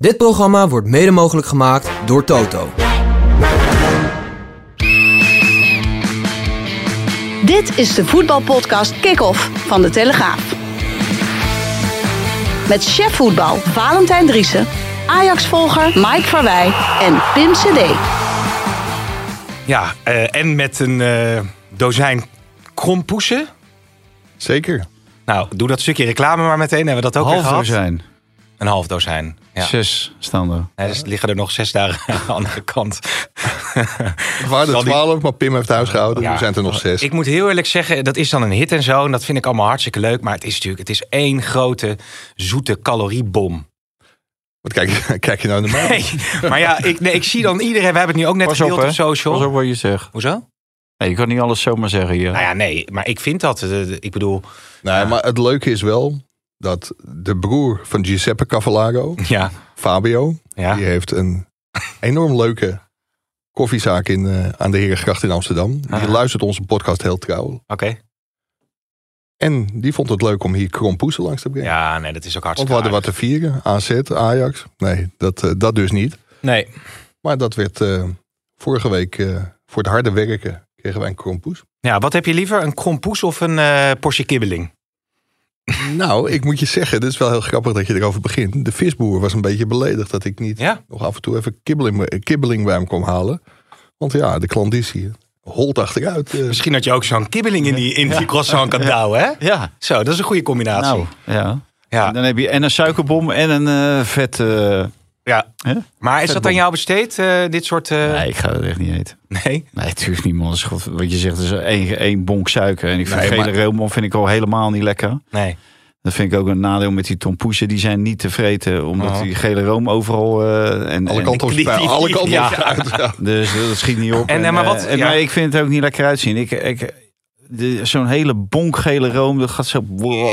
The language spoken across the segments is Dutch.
Dit programma wordt mede mogelijk gemaakt door Toto. Dit is de voetbalpodcast Kick-Off van De Telegraaf. Met chef voetbal Valentijn Driessen, Ajax-volger Mike Verwij en Pim CD. Ja, eh, en met een eh, dozijn krompoesen. Zeker. Nou, doe dat stukje reclame maar meteen. Hebben we dat ook weer Half gehad? dozijn. Een half dozijn. Ja. Zes staan er. Nee, dus liggen er nog zes dagen aan de andere kant. Het waren er twaalf, maar Pim heeft huis gehouden. Ja. Er zijn er nog zes. Ik moet heel eerlijk zeggen, dat is dan een hit en zo. En dat vind ik allemaal hartstikke leuk. Maar het is natuurlijk, het is één grote zoete caloriebom. Wat kijk, je- kijk je nou naar mij? Nee, maar ja, ik, nee, ik zie dan iedereen. We hebben het nu ook net op, gedeeld op social. Pas op wat je zegt. Hoezo? Nee, je kan niet alles zomaar zeggen hier. Nou ja, nee, maar ik vind dat. eh, Ik bedoel, Nee, maar het leuke is wel dat de broer van Giuseppe Cavallaro, ja, Fabio, ja. die heeft een enorm leuke koffiezaak in, eh, aan de Herengracht in Amsterdam. Die Aha. luistert onze podcast heel trouw. Oké. En die vond het leuk om hier krompoesen langs te brengen. Ja, nee, dat is ook Want hartstikke we hadden wat te vieren. AZ, Ajax. Nee, dat, eh, dat dus niet. Nee, Maar dat werd eh, vorige week voor het harde werken kregen wij een krompoes. Ja, wat heb je liever? Een krompoes of een portie kibbeling? Nou, ik moet je zeggen, dit is wel heel grappig dat je erover begint. De visboer was een beetje beledigd dat ik niet Ja? nog af en toe even kibbeling, kibbeling bij hem kwam halen. Want ja, de klanditie holt achteruit. eh. Misschien dat je ook zo'n kibbeling in die, in die croissant kan douwen, hè? Ja, Zo, dat is een goede combinatie. nou, ja. ja, Dan heb je en een suikerbom en een eh, vet... eh, ja. Maar is dat aan jou besteed, eh, dit soort... eh, Nee, ik ga dat echt niet eten. nee? Nee, natuurlijk niet, man. God- Wat je zegt, is één, één bonk suiker. En ik vind Nee, gele maar- vind ik al helemaal niet lekker. Nee. Dat vind ik ook een nadeel met die tompoesen. Die zijn niet te vreten, omdat Oh. die gele room overal... eh, en, alle en- kanten op alle kanten ja. op uit. Ja. Dus dat schiet niet op. En, maar wat- en, ja. maar ik vind het ook niet lekker uitzien. Ik, ik, Zo'n hele bonkgele room, dat gaat zo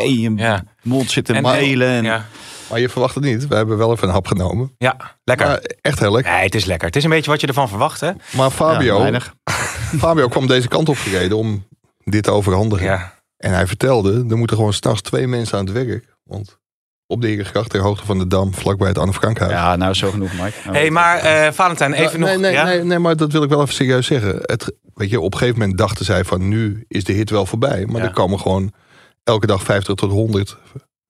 in je Ja. mond zitten En- melen. En, Ja. Maar je verwacht het niet. We hebben wel even een hap genomen. ja, lekker. Maar echt heel lekker. Nee, het is lekker. Het is een beetje wat je ervan verwacht, hè? Maar Ja, Fabio, weinig. Fabio kwam deze kant op gereden om dit te overhandigen. Ja. En hij vertelde, er moeten gewoon s'nachts twee mensen aan het werk. Want op de Herengracht, ter hoogte van de Dam, vlakbij het Anne Frankhuis. Ja, nou zo genoeg, Mike. Nou, hey, maar eh Valentijn, even nee, nog... nee, ja? nee, nee, maar dat wil ik wel even serieus zeggen. Het, weet je, op een gegeven moment dachten zij van nu is de hit wel voorbij. Maar Ja. er komen gewoon elke dag 50 tot 100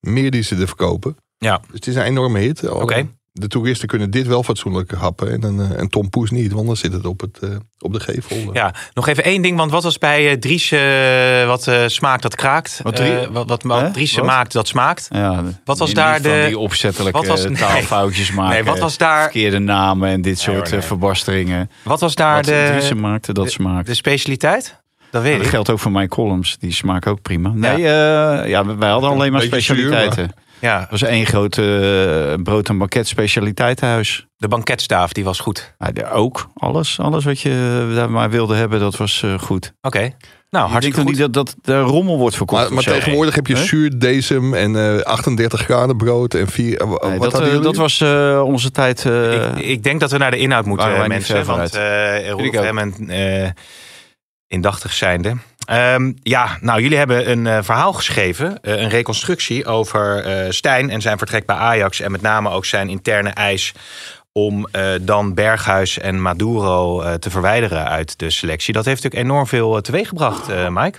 meer die ze er verkopen. Ja. Dus het is een enorme hit. Oké. De toeristen kunnen dit wel fatsoenlijk happen. En een, eh, een Tom Poes niet, want dan zit het op, het, eh, op de gevel. Ja, nog even één ding, want wat was bij eh, Dries eh, wat eh, smaakt, dat kraakt? Wat Drie- Eh, wat, wat, wat Hè? Dries Wat? maakt, dat smaakt. ja, Wat was daar van de- Die opzettelijke wat was- eh, nee. taalfoutjes maken. Nee, wat was daar, Verkeerde namen en dit soort nee. eh, verbasteringen. wat was daar de, maakte, dat de- smaakt. de specialiteit? Dat weet dat ik. geldt ook voor mijn columns. Die smaken ook prima. Nee, ja, ja wij hadden alleen maar Beetje zuur, specialiteiten. Ja, Het was één groot eh, brood- en banket specialiteitenhuis. de banketstaaf, die was goed. Ja, de- ook. Alles, alles wat je daar maar wilde hebben, dat was eh, goed. Oké. Nou, ik hartstikke goed. niet dat, dat de rommel wordt verkocht. Maar, maar tegenwoordig heb je zuurdesem en eh 38 graden brood en vier. eh, wat dat, hadden eh, jullie? dat was eh, onze tijd. eh, ik, ik denk dat we naar de inhoud moeten, mensen. Want uh, en eh indachtig zijnde. Ehm, ja, nou, jullie hebben een eh, verhaal geschreven. eh, een reconstructie over eh Stijn en zijn vertrek bij Ajax. En met name ook zijn interne eis om dan Berghuis en Maduro te verwijderen uit de selectie. Dat heeft natuurlijk enorm veel teweeggebracht, Mike.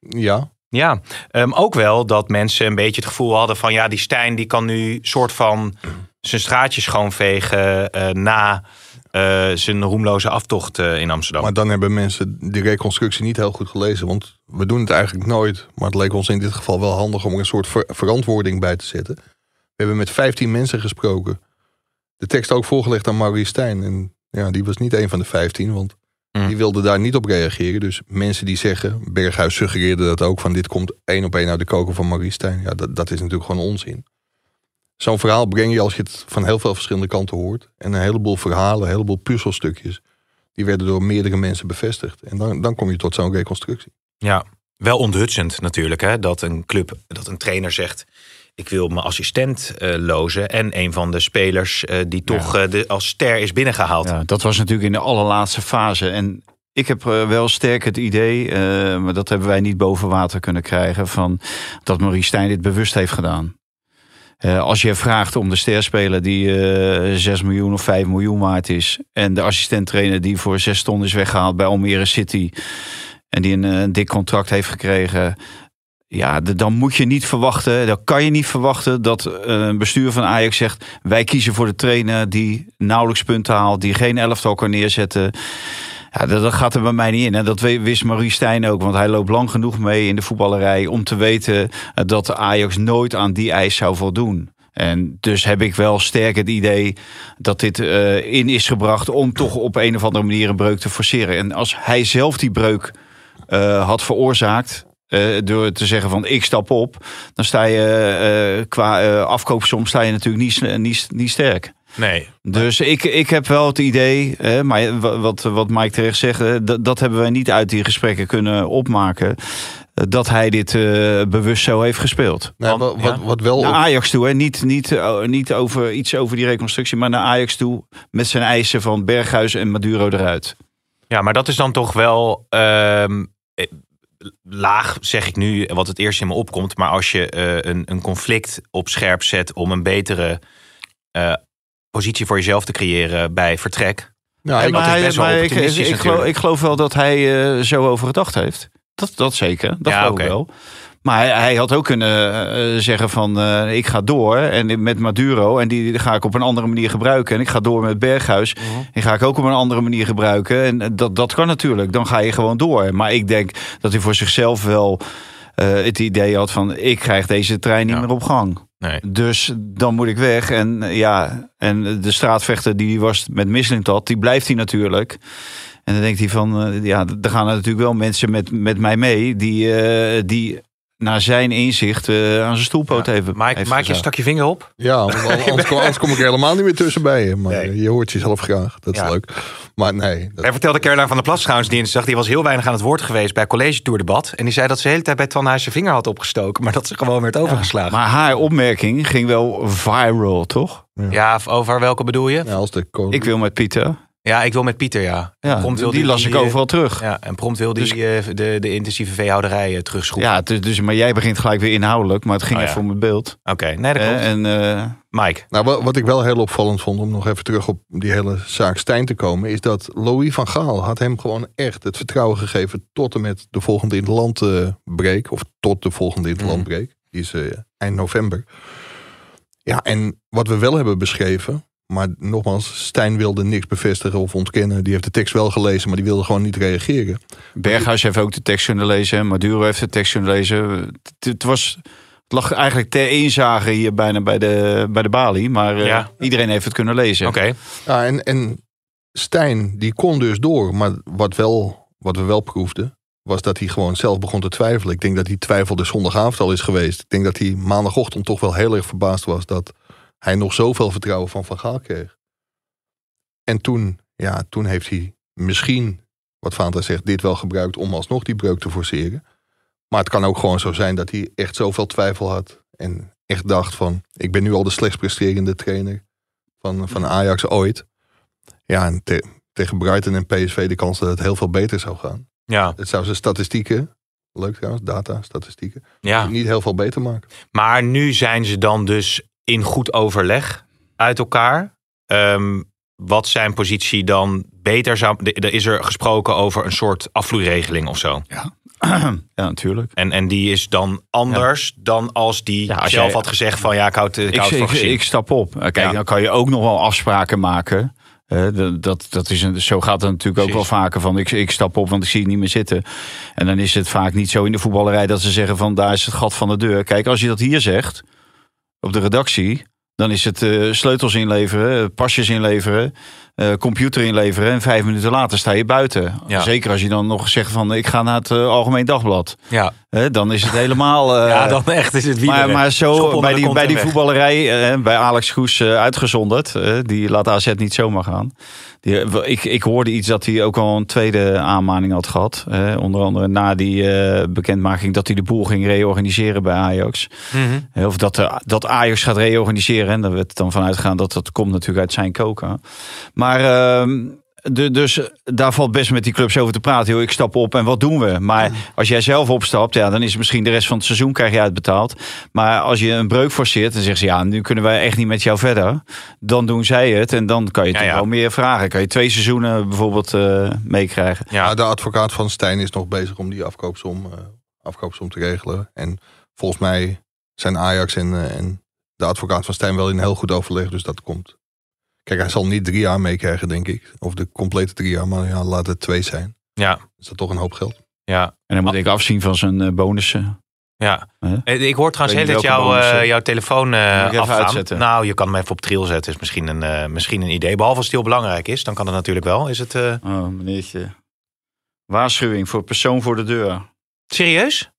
Ja, Ja, ehm, ook wel dat mensen een beetje het gevoel hadden van... ja, die Stijn die kan nu soort van zijn straatjes schoonvegen... na eh, zijn roemloze aftocht eh, in Amsterdam. maar dan hebben mensen die reconstructie niet heel goed gelezen. Want we doen het eigenlijk nooit. Maar het leek ons in dit geval wel handig om er een soort ver- verantwoording bij te zetten. We hebben met 15 mensen gesproken. De tekst ook voorgelegd aan Maurice Stijn. En ja, die was niet een van de 15, want Mm. die wilde daar niet op reageren. Dus mensen die zeggen, Berghuis suggereerde dat ook, van dit komt één op één uit de koker van Maurice Stijn. Ja, dat, dat is natuurlijk gewoon onzin. Zo'n verhaal breng je als je het van heel veel verschillende kanten hoort. En een heleboel verhalen, een heleboel puzzelstukjes. Die werden door meerdere mensen bevestigd. En dan, dan kom je tot zo'n reconstructie. Ja, wel onthutsend natuurlijk, hè, dat een club, dat een trainer zegt... ik wil mijn assistent eh, lozen en een van de spelers... eh, die toch eh, de, als ster is binnengehaald. Ja, dat was natuurlijk in de allerlaatste fase. En ik heb wel sterk het idee, eh, maar dat hebben wij niet boven water kunnen krijgen, van dat Maurice Stijn dit bewust heeft gedaan. Eh, als je vraagt om de sterspeler die eh 6 miljoen of 5 miljoen waard is. En de assistent-trainer die voor 6 ton is weggehaald bij Almere City. En die een, eh, dik contract heeft gekregen. Ja, dan moet je niet verwachten, dan kan je niet verwachten dat een bestuur van Ajax zegt: wij kiezen voor de trainer die nauwelijks punten haalt, die geen elftal kan neerzetten. Dat, dat gaat er bij mij niet in. En dat wist Marie Stijn ook, want hij loopt lang genoeg mee in de voetballerij om te weten eh, dat Ajax nooit aan die eis zou voldoen. En dus heb ik wel sterk het idee dat dit eh, in is gebracht om toch op een of andere manier een breuk te forceren. En als hij zelf die breuk eh, had veroorzaakt. door te zeggen van ik stap op, dan sta je qua afkoopsom sta je natuurlijk niet, niet, niet sterk. Nee. Dus ik, ik heb wel het idee, hè, maar wa- wat, wat Mike terecht zegt, dat, dat hebben wij niet uit die gesprekken kunnen opmaken. eh, Dat hij dit eh, bewust zo heeft gespeeld. Nee, Want- wat, wat, ja. wat wel Naar op- Ajax toe, hè? Niet, niet, eh, niet over iets over die reconstructie, maar naar Ajax toe met zijn eisen van Berghuis en Maduro eruit. Ja, maar dat is dan toch wel ehm, eh, laag, zeg ik nu, wat het eerst in me opkomt. Maar als je eh, een, een conflict op scherp zet om een betere eh, positie voor jezelf te creëren bij vertrek. Nou, ik- maar best wel ik, opportunistisch ik, geloof, ik geloof wel dat hij eh, zo over gedacht heeft. Dat, dat zeker, dat Ja, geloof ik wel. Maar hij, hij had ook kunnen eh, zeggen van eh, ik ga door en met Maduro en die ga ik op een andere manier gebruiken. En ik ga door met Berghuis Mhm. en ga ik ook op een andere manier gebruiken. En dat, dat kan natuurlijk, dan ga je gewoon door. Maar ik denk dat hij voor zichzelf wel het idee had van ik krijg deze trein niet Ja. meer op gang. Nee. Dus dan moet ik weg. En eh, ja, en de straatvechter die was met Mislintat, die blijft hij natuurlijk. En dan denkt hij van, eh, ja, er gaan natuurlijk wel mensen met, met mij mee die, eh, die naar zijn inzicht eh, aan zijn stoelpoot Ja. even. Maak je gezaagd. stak je vinger op? ja, want anders, kom, anders kom ik er helemaal niet meer tussen bij je. Maar Nee. je hoort jezelf graag. Dat is Ja. leuk. Maar nee, dat, Er vertelde Caroline van der Plas trouwens dinsdag. Die was heel weinig aan het woord geweest bij college tourdebat. En die zei dat ze de hele tijd bij Twan zijn vinger had opgestoken. Maar dat ze gewoon werd overgeslagen. Maar haar opmerking ging wel viral, toch? Ja, over welke bedoel je? ja, als de Ik wil met Pieter. Ja, ik wil met Pieter, ja. Ja, Prompt wil die las ik eh, overal terug. Ja, en prompt wil die Dus- eh, de, de intensieve veehouderij eh, terugschroeven. Ja, dus, dus, maar jij begint gelijk weer inhoudelijk, maar het ging Oh, ja. even om het beeld. Oké, nee, dat klopt. En eh, Mike. Nou, wat, wat ik wel heel opvallend vond, om nog even terug op die hele zaak Stijn te komen, is dat Louis van Gaal had hem gewoon echt het vertrouwen gegeven tot en met de volgende interland eh break, of tot de volgende interland break. Die is eind november. Ja, en wat we wel hebben beschreven, maar nogmaals, Stijn wilde niks bevestigen of ontkennen. Die heeft de tekst wel gelezen, maar die wilde gewoon niet reageren. Berghuis heeft ook de tekst kunnen lezen. Maduro heeft de tekst kunnen lezen. Het, het was, het lag eigenlijk ter eenzage hier bijna bij de, bij de balie. Maar eh, iedereen heeft het kunnen lezen. Oké. Ja, en, en Stijn, die kon dus door. Maar wat, wel, wat we wel proefden, was dat hij gewoon zelf begon te twijfelen. Ik denk dat die twijfel de zondagavond al is geweest. Ik denk dat hij maandagochtend toch wel heel erg verbaasd was... dat hij nog zoveel vertrouwen van Van Gaal kreeg. En toen, ja, toen heeft hij misschien, wat Fanta zegt, dit wel gebruikt... om alsnog die breuk te forceren. Maar het kan ook gewoon zo zijn dat hij echt zoveel twijfel had... en echt dacht van, ik ben nu al de slechtst presterende trainer van, van Ajax ooit... Ja, en te- tegen Brighton en PSV de kans dat het heel veel beter zou gaan. Ja, Het zou zijn statistieken, leuk trouwens, data, statistieken, ja. niet heel veel beter maken. Maar nu zijn ze dan dus in goed overleg uit elkaar. Ehm, wat zijn positie dan beter zou... Er is er gesproken over een soort afvloeiregeling of zo. Ja, natuurlijk. En, en die is dan anders dan als die Ja, als zelf jij- had gezegd van... ja, ik houd, ik Ik, houd ik, stap op. Eh, Kijk, Ja. dan kan je ook nog wel afspraken maken. Eh, dat- dat, is een, zo gaat het natuurlijk ook wel vaker van ik, ik stap op, want ik zie het niet meer zitten. En dan is het vaak niet zo in de voetballerij dat ze zeggen van daar is het gat van de deur. Kijk, als je dat hier zegt, op de redactie, dan is het eh, sleutels inleveren, pasjes inleveren, eh, computer inleveren en vijf minuten later sta je buiten. Ja. Zeker als je dan nog zegt van ik ga naar het eh, Algemeen Dagblad. ja. Dan is het helemaal... eh, ja, dan echt is het maar, wielrennen. maar zo bij die, bij die voetballerij, bij Alex Goes uitgezonderd. die laat AZ niet zomaar gaan. Die, ik, ik hoorde iets dat hij ook al een tweede aanmaning had gehad. eh, onder andere na die bekendmaking dat hij de boel ging reorganiseren bij Ajax. Mhm. Of dat, dat Ajax gaat reorganiseren. En daar werd dan vanuit gegaan dat dat komt natuurlijk uit zijn koken. Maar ehm, de, dus daar valt best met die clubs over te praten. Joh, ik stap op en wat doen we? Maar als jij zelf opstapt, ja, dan is het misschien de rest van het seizoen krijg je uitbetaald. Maar als je een breuk forceert en zegt ze ja, nu kunnen wij echt niet met jou verder. Dan doen zij het en dan kan je toch Ja, ja. wel meer vragen. Kan je twee seizoenen bijvoorbeeld eh, meekrijgen. Ja. Maar de advocaat van Stijn is nog bezig om die afkoopsom, eh, afkoopsom te regelen. En volgens mij zijn Ajax en, eh, en de advocaat van Stijn wel in heel goed overleg. Dus dat komt. Kijk, hij zal niet drie jaar meekrijgen, denk ik. Of de complete drie jaar, maar ja, laat het twee zijn. Ja, Is dat toch een hoop geld? ja, En dan moet ik afzien van zijn eh, bonussen. ja. Eh, Ik hoor trouwens heel dat jouw, eh, eh. jouw telefoon eh afgaan. uitzetten? Nou, je kan hem even op trill zetten. Is misschien een, misschien een idee. Behalve als het heel belangrijk is, dan kan het natuurlijk wel. Is het eh, Oh, meneertje. Waarschuwing voor persoon voor de deur. serieus?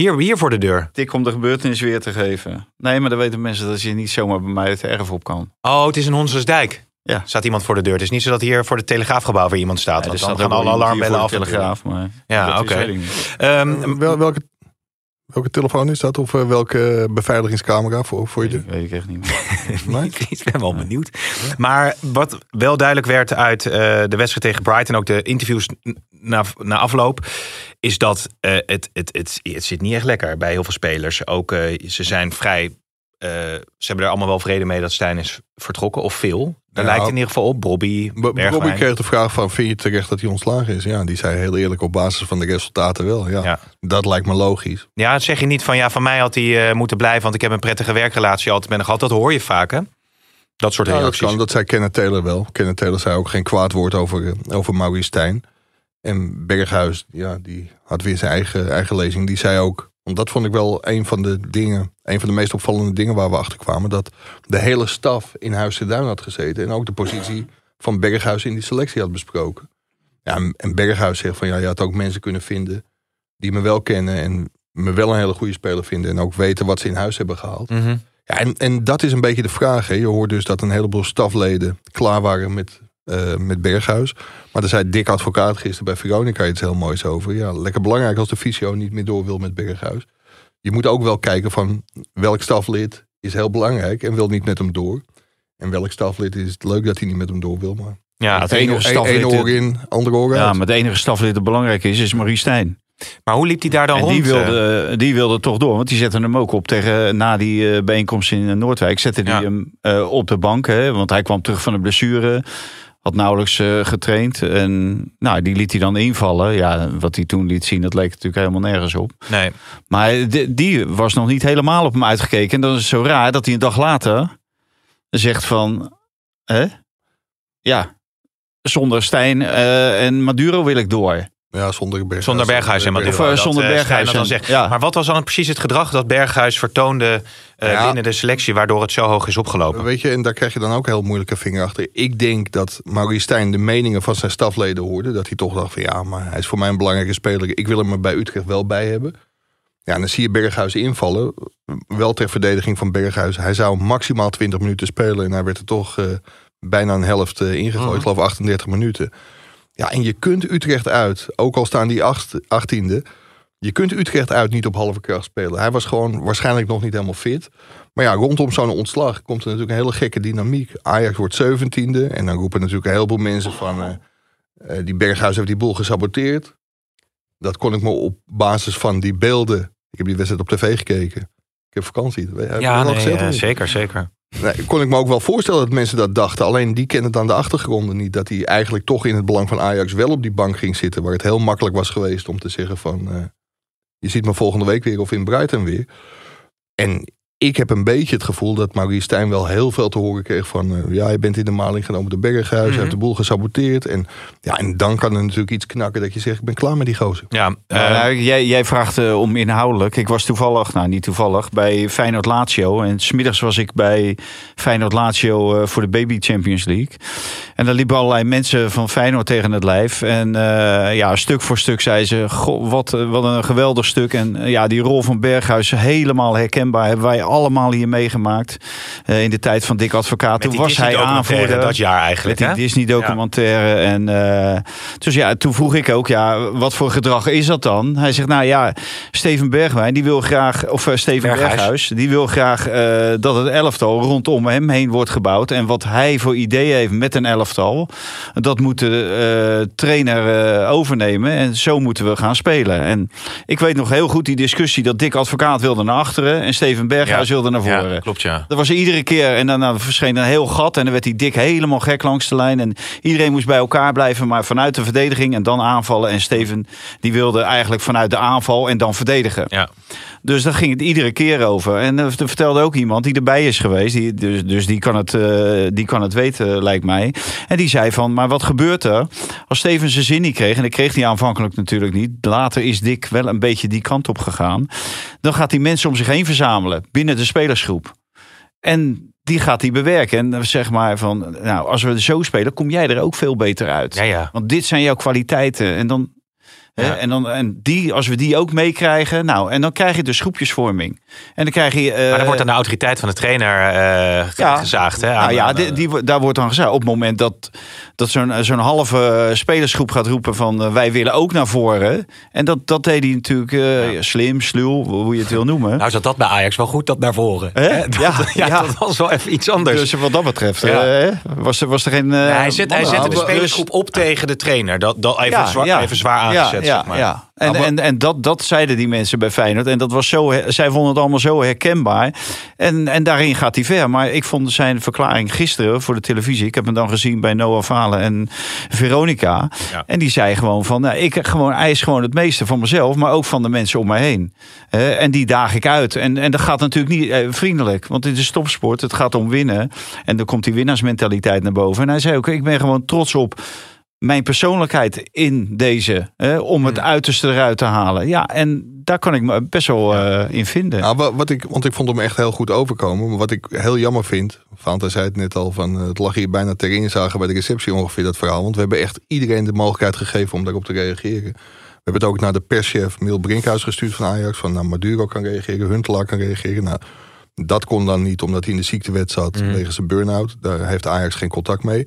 Hier, hier voor de deur. Tik om de gebeurtenis weer te geven. Nee, maar dan weten mensen dat je niet zomaar bij mij het erf op kan. Oh, het is een Honsensdijk. Ja. Staat iemand voor de deur. Het is niet zo dat hier voor de telegraafgebouw weer iemand staat. Ja, want er dan gaan alle alarmbellen af. de telegraaf. Maar Ja, oké. Ehm, Wel, welke, welke telefoon is dat? Of eh, welke beveiligingscamera voor, voor je Weet, deur? ik- weet ik echt niet meer. Ik ben wel benieuwd. Maar wat wel duidelijk werd uit eh, de wedstrijd tegen Brighton, ook de interviews na, na afloop, is dat eh, het, het, het, het zit niet echt lekker bij heel veel spelers. Ook eh, ze zijn vrij. eh, ze hebben er allemaal wel vrede mee dat Stijn is vertrokken, of veel. Daar Ja. lijkt in ieder geval op. Bobby, Bergwijn. Bobby kreeg de vraag van, vind je terecht dat hij ontslagen is? Ja, die zei heel eerlijk op basis van de resultaten wel. Ja, Ja. Dat lijkt me logisch. Ja, dat zeg je niet van ja, van mij had hij moeten blijven, want ik heb een prettige werkrelatie altijd met hem gehad. Dat hoor je vaak, hè? Dat soort Ja, dat reacties. kan. Dat zei Kenneth Taylor wel. Kenneth Taylor zei ook geen kwaad woord over, over Maurice Stijn. En Berghuis, ja, die had weer zijn eigen, eigen lezing. Die zei ook, want dat vond ik wel een van de dingen, een van de meest opvallende dingen waar we achter kwamen. Dat de hele staf in Huis de Duin had gezeten. En ook de positie van Berghuis in die selectie had besproken. Ja, en- Berghuis zegt van ja, je had ook mensen kunnen vinden die me wel kennen. En me wel een hele goede speler vinden. En ook weten wat ze in huis hebben gehaald. Mhm. Ja, en, en dat is een beetje de vraag. Hè. Je hoort dus dat een heleboel stafleden klaar waren met, eh, met Berghuis. Maar daar zei Dick Advocaat gisteren bij Veronica iets heel moois over. Ja, lekker belangrijk als de fysio niet meer door wil met Berghuis. Je moet ook wel kijken van welk staflid is heel belangrijk en wil niet met hem door. En welk staflid is het leuk dat hij niet met hem door wil. Maar Ja, het enige één staflid- één oor in, andere oor Ja, uit. maar het enige staflid dat belangrijk is, is Marie Stijn. maar hoe liep hij daar dan En rond? die eh? wilde, die wilde toch door, want die zetten hem ook op tegen na die eh, bijeenkomst in Noordwijk. Zette die Ja. hem eh, op de bank, hè, want hij kwam terug van de blessure. Had nauwelijks eh, getraind. En nou, die liet hij dan invallen. Ja, wat hij toen liet zien, dat leek natuurlijk helemaal nergens op. Nee. Maar die, die was nog niet helemaal op hem uitgekeken. En dan is het zo raar dat hij een dag later zegt van... Hè? Ja, zonder Stijn eh, en Maduro wil ik door. Ja, zonder Berghuis. Zonder Berghuis. Of, eh, zonder eh, Berghuis dan zegt. ja. Maar wat was dan precies het gedrag dat Berghuis vertoonde eh, Ja. binnen de selectie, waardoor het zo hoog is opgelopen? Weet je, en daar krijg je dan ook heel moeilijke vinger achter. Ik denk dat Maurice Stijn de meningen van zijn stafleden hoorde. Dat hij toch dacht van ja, maar hij is voor mij een belangrijke speler. Ik wil hem er bij Utrecht wel bij hebben. Ja, en dan zie je Berghuis invallen. Wel ter verdediging van Berghuis. Hij zou maximaal 20 minuten spelen. En hij werd er toch bijna een helft ingegooid. Mhm. Ik geloof 38 minuten. Ja, en je kunt Utrecht uit, ook al staan die acht, achttiende. Je kunt Utrecht uit niet op halve kracht spelen. Hij was gewoon waarschijnlijk nog niet helemaal fit. Maar ja, rondom zo'n ontslag komt er natuurlijk een hele gekke dynamiek. Ajax wordt zeventiende. En dan roepen natuurlijk een heleboel mensen van... eh, eh, die Berghuis heeft die boel gesaboteerd. Dat kon ik me op basis van die beelden... Ik heb die wedstrijd op tv gekeken. Ik heb vakantie. Heb Ja, nee, niet? zeker, zeker. Kon ik me ook wel voorstellen dat mensen dat dachten. Alleen die kennen dan de achtergronden niet. Dat hij eigenlijk toch in het belang van Ajax wel op die bank ging zitten. Waar het heel makkelijk was geweest om te zeggen van... eh, je ziet me volgende week weer of in Brighton weer. En ik heb een beetje het gevoel dat Maurice Stijn wel heel veel te horen kreeg van... eh, ja, je bent in de maling genomen door Berghuis. Hij heeft de boel gesaboteerd. En, ja, en dan kan er natuurlijk iets knakken dat je zegt... ik ben klaar met die gozer. Ja, eh, nou, jij, jij vraagt eh, om inhoudelijk. Ik was toevallig, nou niet toevallig, bij Feyenoord Lazio. En smiddags was ik bij Feyenoord Lazio eh, voor de Baby Champions League. En daar liepen allerlei mensen van Feyenoord tegen het lijf. En eh, ja, stuk voor stuk zei ze, goh, wat, wat een geweldig stuk. En ja, die rol van Berghuis helemaal herkenbaar. Hebben wij allemaal hier meegemaakt. Eh, in de tijd van Dick Advocaat. Toen was hij aanvoerder. Dat jaar eigenlijk, Met die hè? Disney-documentaire. En, eh, dus ja, toen vroeg ik ook, ja, wat voor gedrag is dat dan? Hij zegt, nou ja, Steven Bergwijn, die wil graag, of eh, Steven Berghuis. Berghuis, die wil graag dat het elftal rondom hem heen wordt gebouwd. En wat hij voor ideeën heeft met een elftal, dat moet de trainer overnemen. En zo moeten we gaan spelen. En ik weet nog heel goed die discussie dat Dick Advocaat wilde naar achteren en Steven Berghuis wilde naar voren. Ja, klopt ja. Dat was iedere keer. En dan, dan verscheen een heel gat. En dan werd die dik helemaal gek langs de lijn. En iedereen moest bij elkaar blijven. Maar vanuit de verdediging en dan aanvallen. En Steven die wilde eigenlijk vanuit de aanval en dan verdedigen. Ja. Dus daar ging het iedere keer over. En eh, er vertelde ook iemand die erbij is geweest. Die, dus, dus die, kan het, eh, die kan het weten, lijkt mij. En die zei van, maar wat gebeurt er als Steven zijn zin niet kreeg? En dat kreeg hij aanvankelijk natuurlijk niet. Later is Dick wel een beetje die kant op gegaan. Dan gaat hij mensen om zich heen verzamelen binnen de spelersgroep. En die gaat hij bewerken. En dan zeg maar van, nou, als we zo spelen, kom jij er ook veel beter uit. Ja, ja. Want dit zijn jouw kwaliteiten. En dan. hè, en, dan, en die, als we die ook meekrijgen, nou, en dan krijg je dus groepjesvorming. En dan krijg je. eh, Maar dan wordt aan de autoriteit van de trainer Ja. gezaagd. Hè? nou ja, die, die, daar wordt dan gezegd. Op het moment dat, dat zo'n zo'n halve spelersgroep gaat roepen van eh, wij willen ook naar voren. En dat, dat deed hij natuurlijk eh, slim, sluw, hoe je het wil noemen. Nou zat dat bij Ajax wel goed, dat naar voren. Hè? Dat, Ja, ja, ja. dat was wel even iets anders. dus wat dat betreft eh, was, er, was er geen. eh, hij zet, hij zette de spelersgroep op tegen de trainer. Dat, dat even, zwaar, ja. even zwaar aangezet, Ja, zeg maar. ja. En, Maar- en, en dat, dat zeiden die mensen bij Feyenoord. En dat was zo, zij vonden het allemaal zo herkenbaar. En, en daarin gaat hij ver. Maar ik vond zijn verklaring gisteren voor de televisie. Ik heb hem dan gezien bij Noah Valen en Veronica. Ja. En die zei gewoon van, nou, ik gewoon eis gewoon het meeste van mezelf, maar ook van de mensen om mij heen. En die daag ik uit. En, en dat gaat natuurlijk niet eh, vriendelijk, want dit is topsport. Het gaat om winnen. En dan komt die winnaarsmentaliteit naar boven. En hij zei ook, ik ben gewoon trots op mijn persoonlijkheid in deze. Hè, om het uiterste eruit te halen. Ja, en daar kan ik me best wel eh, in vinden. Nou, wa- wat ik, want ik vond hem echt heel goed overkomen. Maar wat ik heel jammer vind, Fanta zei het net al, van, eh, het lag hier bijna ter inzage bij de receptie ongeveer dat verhaal. Want we hebben echt iedereen de mogelijkheid gegeven om daarop te reageren. We hebben het ook naar de perschef Miel Brinkhuis gestuurd van Ajax. Van nou, Maduro kan reageren, Huntelaar kan reageren. Nou, dat kon dan niet omdat hij in de ziektewet zat wegens een burn-out. Daar heeft Ajax geen contact mee.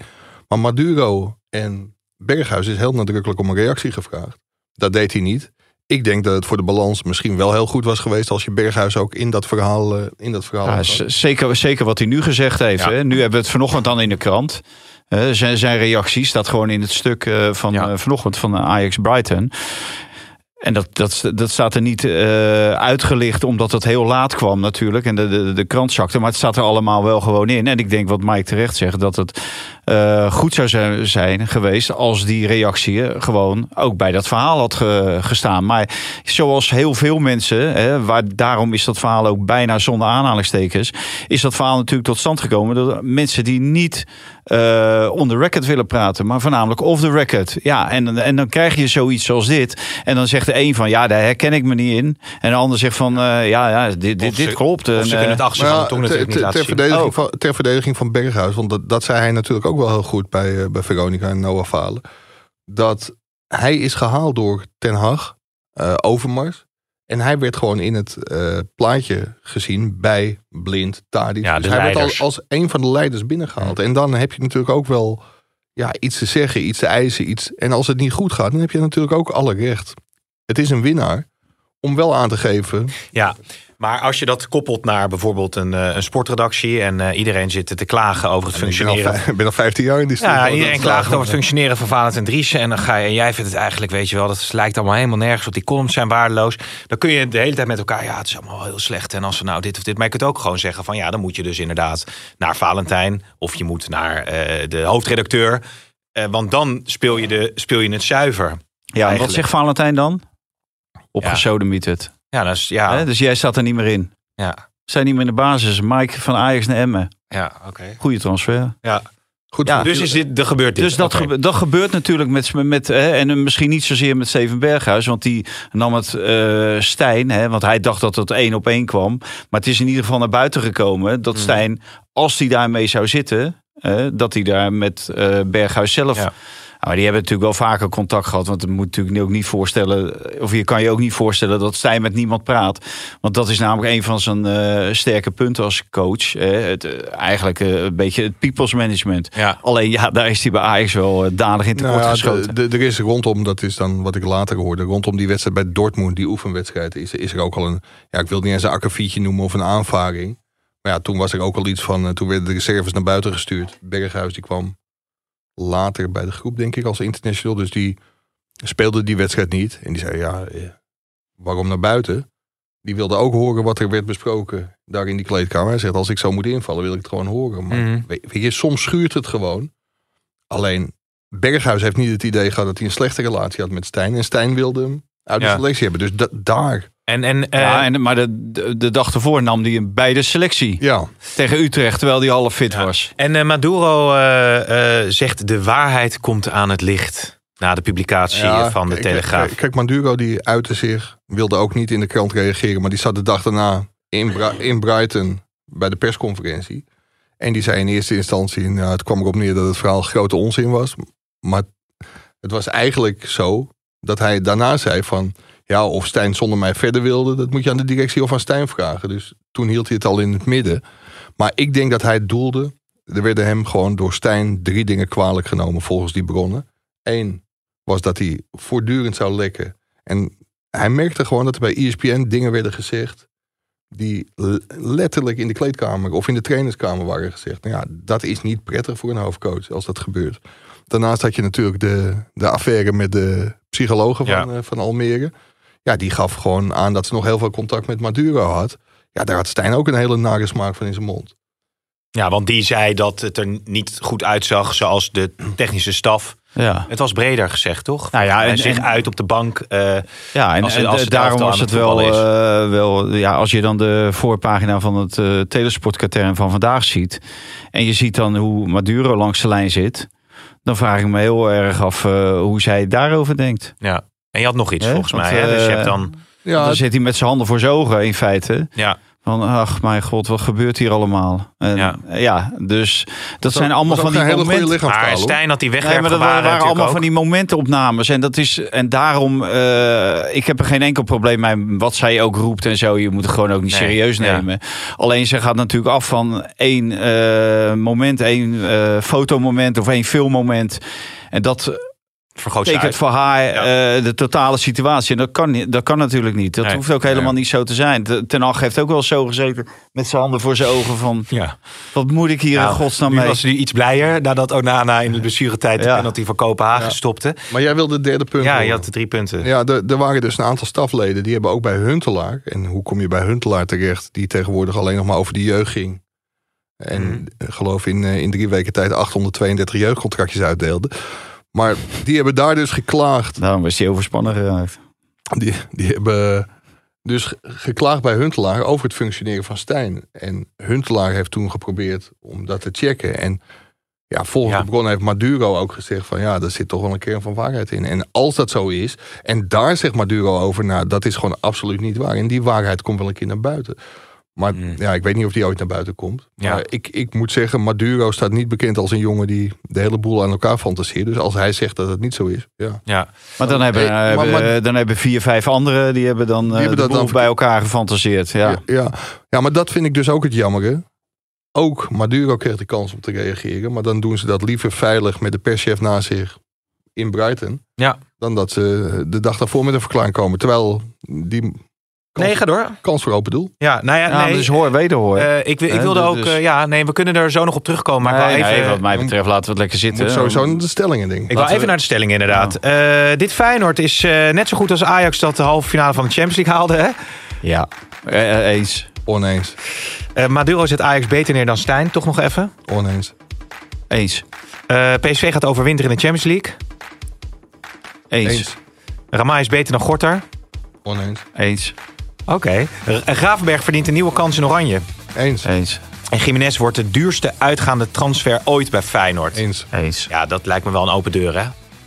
Maar Maduro en Berghuis is heel nadrukkelijk om een reactie gevraagd. Dat deed hij niet. Ik denk dat het voor de balans misschien wel heel goed was geweest als je Berghuis ook in dat verhaal, eh, in dat verhaal Ja, zeker, zeker wat hij nu gezegd heeft. Ja. Hè. Nu hebben we het vanochtend dan in de krant. Eh, zijn, zijn reactie staat gewoon in het stuk eh, van Ja. vanochtend van Ajax Brighton. En dat, dat, dat staat er niet eh, uitgelicht omdat het heel laat kwam natuurlijk. En de, de, de krant zakte. Maar het staat er allemaal wel gewoon in. En ik denk wat Mike terecht zegt. Dat het eh, goed zou zijn, zijn geweest als die reactie eh, gewoon ook bij dat verhaal had ge- gestaan. Maar zoals heel veel mensen, hè, waar, daarom is dat verhaal ook bijna zonder aanhalingstekens, is dat verhaal natuurlijk tot stand gekomen door mensen die niet eh on the record willen praten, maar voornamelijk off the record. Ja, en, en dan krijg je zoiets zoals dit. En dan zegt de een van, ja, daar herken ik me niet in. En de ander zegt van, eh, ja, ja, dit, dit, Of ze- dit klopt. Of En, ze kunnen het achter ja, tong ter- natuurlijk niet ter- verdediging Oh. van, ter verdediging van Berghuis, want dat, dat zei hij natuurlijk ook wel heel goed bij, eh, bij Veronica en Noah Falen. Dat hij is gehaald door Ten Hag, eh, Overmars. En hij werd gewoon in het eh, plaatje gezien bij Blind, Tadic. Ja, dus hij werd leiders. als, als een van de leiders binnengehaald. En dan heb je natuurlijk ook wel ja, iets te zeggen, iets te eisen. Iets, en als het niet goed gaat, dan heb je natuurlijk ook alle recht. Het is een winnaar om wel aan te geven Ja, maar als je dat koppelt naar bijvoorbeeld een, eh, een sportredactie en eh, iedereen zit te klagen over het functioneren. ik ben al 15 jaar in die Ja, studio. iedereen klaagt over het functioneren van Valent en Dries. En dan ga je, en jij vindt het eigenlijk, weet je wel, dat lijkt allemaal helemaal nergens op. Die columns zijn waardeloos. Dan kun je de hele tijd met elkaar, ja, het is allemaal heel slecht. En als we nou dit of dit. Maar je kunt ook gewoon zeggen van ja, dan moet je dus inderdaad naar Valentijn. Of je moet naar eh, de hoofdredacteur. Eh, want dan speel je, de, speel je het zuiver. ja, en wat zegt Valentijn dan? Opgesodemiet het. Ja, is, ja, Hè, Dus jij staat er niet meer in. ja, Zijn niet meer in de basis. Mike van Ajax naar Emmen. ja oké. Goede transfer. Ja. Goed, Ja, Dus is dit, er gebeurt dit. Dus dat, gebe- dat gebeurt natuurlijk met, met hè, en misschien niet zozeer met Steven Berghuis, want die nam het eh Stijn, hè, want hij dacht dat het één op één kwam. Maar het is in ieder geval naar buiten gekomen dat Mhm. Stijn, als hij daarmee zou zitten, eh, dat hij daar met eh, Berghuis zelf Ja. Maar die hebben natuurlijk wel vaker contact gehad. Want het moet natuurlijk ook niet voorstellen. Of je kan je ook niet voorstellen dat Stijn met niemand praat. Want dat is namelijk een van zijn eh, sterke punten als coach. hè. het, eh, eigenlijk eh, een beetje het people's management. Ja. Alleen ja, daar is hij bij Ajax wel danig in tekort Nou ja, geschoten. er is rondom, dat is dan wat ik later hoorde, rondom die wedstrijd bij Dortmund, die oefenwedstrijd, is, is er ook al een, ja, ik wil het niet eens een akkefietje noemen of een aanvaring. Maar ja, toen was er ook al iets van, toen werden de reserves naar buiten gestuurd. Berghuis die kwam later bij de groep, denk ik, als international. Dus die speelde die wedstrijd niet. En die zei, ja, eh, waarom naar buiten? Die wilde ook horen wat er werd besproken daar in die kleedkamer. Hij zegt, als ik zo moet invallen, wil ik het gewoon horen. Maar Mhm. weet, weet je, soms schuurt het gewoon. Alleen, Berghuis heeft niet het idee gehad dat hij een slechte relatie had met Stijn. En Stijn wilde hem uit de Ja. selectie hebben. Dus da- daar, En, en, eh, ja, en, maar de, de, de dag ervoor nam hij hem bij de selectie ja. tegen Utrecht, terwijl hij half fit Ja. was. en eh, Maduro eh, eh, zegt de waarheid komt aan het licht. Na de publicatie Ja, van de kijk, Telegraaf. Kijk, kijk, Manduro die uitte zich, wilde ook niet in de krant reageren. Maar die zat de dag daarna in, Bra- in Brighton bij de persconferentie. En die zei in eerste instantie, nou, het kwam erop neer dat het verhaal grote onzin was. Maar het was eigenlijk zo dat hij daarna zei van... Ja, of Stijn zonder mij verder wilde, dat moet je aan de directie of aan Stijn vragen. Dus toen hield hij het al in het midden. Maar ik denk dat hij het doelde. Er werden hem gewoon door Stijn drie dingen kwalijk genomen volgens die bronnen. Eén was dat hij voortdurend zou lekken. En hij merkte gewoon dat er bij ESPN dingen werden gezegd... die letterlijk in de kleedkamer of in de trainerskamer waren gezegd. Nou ja, dat is niet prettig voor een hoofdcoach als dat gebeurt. Daarnaast had je natuurlijk de, de affaire met de psychologen van, Ja. eh, van Almere. Ja, die gaf gewoon aan dat ze nog heel veel contact met Maduro had. Ja, daar had Stijn ook een hele nare smaak van in zijn mond. Ja, want die zei dat het er niet goed uitzag zoals de technische staf. Ja. Het was breder gezegd, toch? Nou ja, Hij en- zich uit op de bank. eh, Ja, en, Als- en, als daarom was het het wel, eh, wel... Ja, als je dan de voorpagina van het eh telesportkatern van vandaag ziet... en je ziet dan hoe Maduro langs de lijn zit... dan vraag ik me heel erg af eh, hoe zij daarover denkt. ja. En je had nog iets Hè? volgens Want, mij. Hè? Dus je eh, hebt dan. Ja, dan zit hij met zijn handen voor zijn ogen in feite. Ja, Van, ach mijn god, wat gebeurt hier allemaal? En, Ja. ja. dus dat zijn allemaal van die een hele goede momenten... lichaamstaal. maar hoor. Stijn had die Nee, maar dat waren, waren allemaal van die momentenopnames. En, dat is, en daarom, eh, ik heb er geen enkel probleem mee wat zij ook roept en zo. Je moet het gewoon ook niet Nee, serieus ja. nemen. Alleen ze gaat natuurlijk af van één eh, moment, één eh, fotomoment of één filmmoment. En dat Vergroot uit. voor haar Ja. eh, de totale situatie. En dat kan, dat kan natuurlijk niet. Dat Nee. hoeft ook helemaal Ja. niet zo te zijn. Ten Hag heeft ook wel zo gezeten met zijn handen voor zijn ogen van... Ja. Wat moet ik hier in Nou, godsnaam nu mee? was hij iets blijer nadat Onana in de blessuretijd de Ja. penalty van Kopenhagen Ja. stopte. Maar jij wilde het derde punt Ja, je had de drie punten. Ja, er, er waren dus een aantal stafleden die hebben ook bij Huntelaar. En hoe kom je bij Huntelaar terecht? Die tegenwoordig alleen nog maar over de jeugd ging. En Mhm. eh, geloof in, eh, in drie weken tijd 832 jeugdcontractjes uitdeelde. Maar die hebben daar dus geklaagd. Daarom is hij overspannen geraakt. Die, die hebben dus ge- geklaagd bij Huntelaar over het functioneren van Stijn. En Huntelaar heeft toen geprobeerd om dat te checken. En ja, volgens Ja. de bron heeft Maduro ook gezegd van ja, daar zit toch wel een kern van waarheid in. En als dat zo is, en daar zegt Maduro over, nou dat is gewoon absoluut niet waar. En die waarheid komt wel een keer naar buiten. Maar Mm. ja, ik weet niet of die ooit naar buiten komt. Ja. Maar ik, ik moet zeggen, Maduro staat niet bekend als een jongen die de hele boel aan elkaar fantaseert. Dus als hij zegt dat het niet zo is, ja. Ja. Maar dan hebben, Hey, maar- hebben- maar- dan hebben vier, vijf anderen die hebben dan eh, hebben de dat boel dan bij elkaar gefantaseerd. Ja. Ja. Ja, ja. maar dat vind ik dus ook het jammere. Ook Maduro kreeg de kans om te reageren. Maar dan doen ze dat liever veilig met de perschef naast zich in Brighton. Ja. Dan dat ze de dag daarvoor met een verklaring komen. Terwijl die kans, Nee, ga door. kans voor open doel. Ja, nou ja, Ja, nee. dus hoor, wederhoor. eh, ik, wil- ik wilde dus- ook, eh, ja, nee, we kunnen er zo nog op terugkomen. Maar nee, ik wil nee, even, wat mij betreft laten we het lekker zitten. sowieso naar de stellingen denk ik. ik wil even we- naar de stelling inderdaad. Eh, dit Feyenoord is eh, net zo goed als Ajax dat de halve finale van de Champions League haalde. Hè? Ja, eens. Oneens. Eh, Maduro zet Ajax beter neer dan Stijn, toch nog even. Oneens. Eens. Eh, PSV gaat overwinteren in de Champions League. Eens. Eens. Ramai is beter dan Gorter. Oneens. Eens. Oké. R- Gravenberg verdient een nieuwe kans in Oranje. Eens. Eens. En Jiménez wordt de duurste uitgaande transfer ooit bij Feyenoord. Eens. Eens. Ja, dat lijkt me wel een open deur, hè?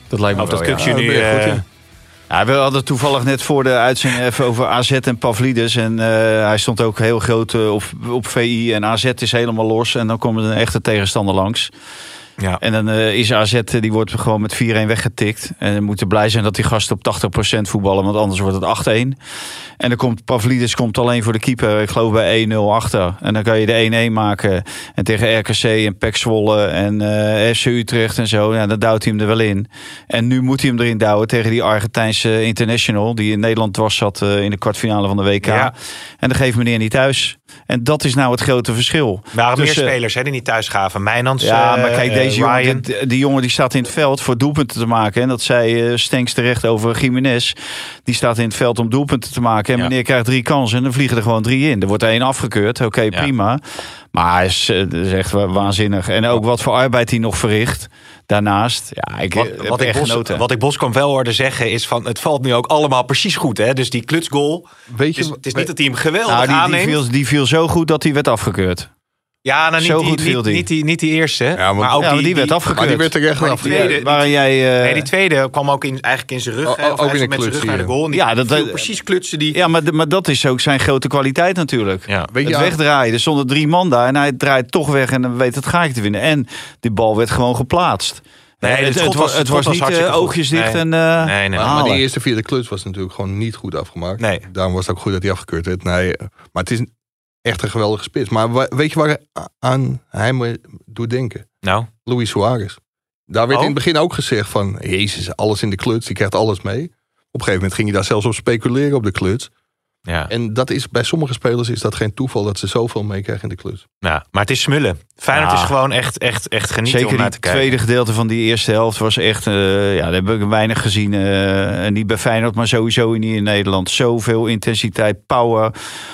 Dat lijkt me Of dat wel, ja. kuksje Ja, nu... goed eh, in. Ja, we hadden toevallig net voor de uitzending even over AZ en Pavlidis. En eh, hij stond ook heel groot eh, op, op VI. En AZ is helemaal los. En dan komt er een echte tegenstander langs. Ja. En dan eh, is AZ, eh, die wordt gewoon met 4-1 weggetikt. En we moeten blij zijn dat die gasten op 80% voetballen, want anders wordt het 8-1. En dan komt Pavlidis komt alleen voor de keeper, ik geloof bij 1-0 achter. En dan kan je de 1-1 maken. En tegen RKC en PEC Zwolle en FC Utrecht en zo, ja, dan duwt hij hem er wel in. En nu moet hij hem erin douwen tegen die Argentijnse international, die in Nederland dwars zat in de kwartfinale van de WK. Ja. En dan geeft meneer niet thuis. En dat is nou het grote verschil. Er waren Dus, meer eh, spelers hè, die niet thuis gaven. Mijnans, ja, maar kijk, deze jongen, Ryan. die, die jongen die staat in het veld voor doelpunten te maken. En dat zei uh, Stenks terecht over Jiménez. Die staat in het veld om doelpunten te maken. En Ja. meneer krijgt drie kansen en dan vliegen er gewoon drie in. Er wordt er één afgekeurd, oké, prima. Maar hij is, eh, is echt wa- waanzinnig. En ook wat voor arbeid hij nog verricht daarnaast. Ja, ik Wat, heb wat, ik Bos, genoten. wat ik Boskamp wel hoorde zeggen is van... het valt nu ook allemaal precies goed. Hè? Dus die klutsgoal... Weet Het je, is, het is niet dat hij hem geweldig nou, die, die, aanneemt. viel, die viel zo goed dat hij werd afgekeurd. Ja, nou, niet, zo die, goed viel niet, die. niet, die, niet die eerste. Ja, maar, ook ja, die, die, werd afgekeurd. maar die werd er echt Maar die afgekeurd. tweede- Waarin jij... eh, Nee, die tweede kwam ook in, eigenlijk in zijn rug. Oh, hè, of ook in een met zijn rug naar de goal. Ja, dat- viel dat- precies klutsen die... Ja, maar, maar dat is ook zijn grote kwaliteit natuurlijk. Ja. Weet je, het wegdraaien. Er stonden drie man daar en hij draait toch weg en dan weet het gaatje te winnen. En die bal werd gewoon geplaatst. Nee, het, het het, was, het het was schot was niet eh, oogjes dicht Nee. en eh Nee, nee. Maar, die eerste vierde kluts was natuurlijk gewoon niet goed afgemaakt. Nee. Daarom was het ook goed dat hij afgekeurd werd. Nee, eh, maar het is echt een geweldige spits. Maar weet je waar aan hij me doet denken? Nou, Luis Suarez. Daar werd Oh. in het begin ook gezegd van... Jezus, alles in de kluts, die krijgt alles mee. Op een gegeven moment ging hij daar zelfs op speculeren op de kluts. Ja. En dat is, bij sommige spelers is dat geen toeval dat ze zoveel meekrijgen in de kluts. Nou, maar het is smullen. Feyenoord Ja. is gewoon echt, echt, echt genieten om Zeker naar die te kijken. tweede gedeelte van die eerste helft was echt... eh, ja, daar heb ik weinig gezien. eh, en niet bij Feyenoord, maar sowieso niet in Nederland. Zoveel intensiteit, power,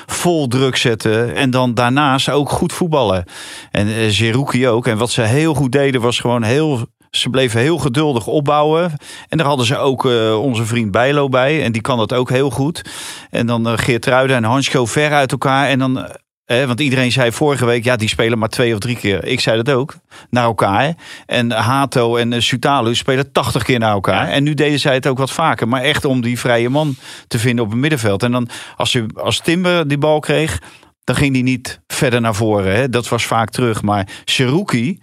vol druk zetten. En dan daarnaast ook goed voetballen. En uh, Zerouki ook. En wat ze heel goed deden was gewoon heel... Ze bleven heel geduldig opbouwen. En daar hadden ze ook eh, onze vriend Bijlo bij. En die kan dat ook heel goed. En dan uh, Geert Ruiden en Hansko ver uit elkaar. En dan... Eh, want iedereen zei vorige week, ja, die spelen maar twee of drie keer. Ik zei dat ook, naar elkaar. En Hato en Sutalu spelen 80 keer naar elkaar. Ja. En nu deden zij het ook wat vaker. Maar echt om die vrije man te vinden op het middenveld. En dan, als, ze, als Timber die bal kreeg, dan ging die niet verder naar voren. Hè. Dat was vaak terug. Maar Seruki,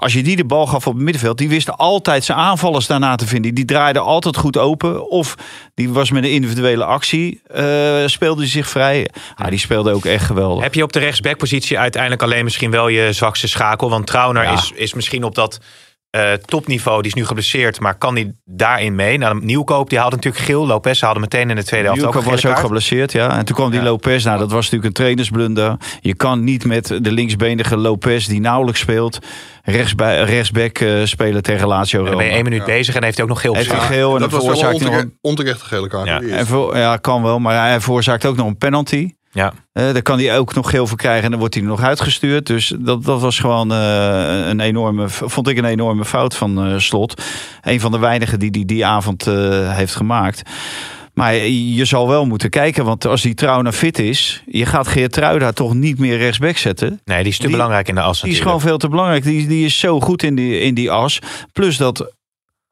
als je die de bal gaf op het middenveld, die wist altijd zijn aanvallers daarna te vinden. Die draaide altijd goed open. Of die was met een individuele actie, uh, speelde hij zich vrij. Ah, die speelde ook echt geweldig. Heb je op de rechtsbackpositie uiteindelijk alleen misschien wel je zwakste schakel? Want Trauner Ja. is, is misschien op dat uh, topniveau, die is nu geblesseerd, maar kan hij daarin mee? Nou, Nieuwkoop die haalde natuurlijk geel. Lopez haalde meteen in de tweede helft ook Nieuwkoop was ook kaart. geblesseerd, ja. En toen kwam die Ja. Lopez. Nou, dat was natuurlijk een trainersblunder. Je kan niet met de linksbenige Lopez, die nauwelijks speelt, rechtsbij, rechtsback uh, spelen tegen Lazio En dan ben je Roma. één minuut bezig en heeft hij ook nog geel Heeft geel en dat dan was wel een veroorzaakt hij nog ontere- een... onterechte gele kaart. Ja. Die En voor, ja, kan wel, maar hij veroorzaakt ook nog een penalty. Ja. Eh, daar kan hij ook nog geel voor krijgen en dan wordt hij nog uitgestuurd. Dus dat, dat was gewoon eh, een enorme, vond ik een enorme fout van eh, Slot. Een van de weinigen die die, die avond heeft gemaakt. Maar je zal wel moeten kijken, want als die trouw naar fit is, je gaat Geert Truida toch niet meer rechtsback zetten. Nee, die is te Die- belangrijk in de as Die is gewoon veel te belangrijk. Die, die is zo goed in die, in die as. Plus dat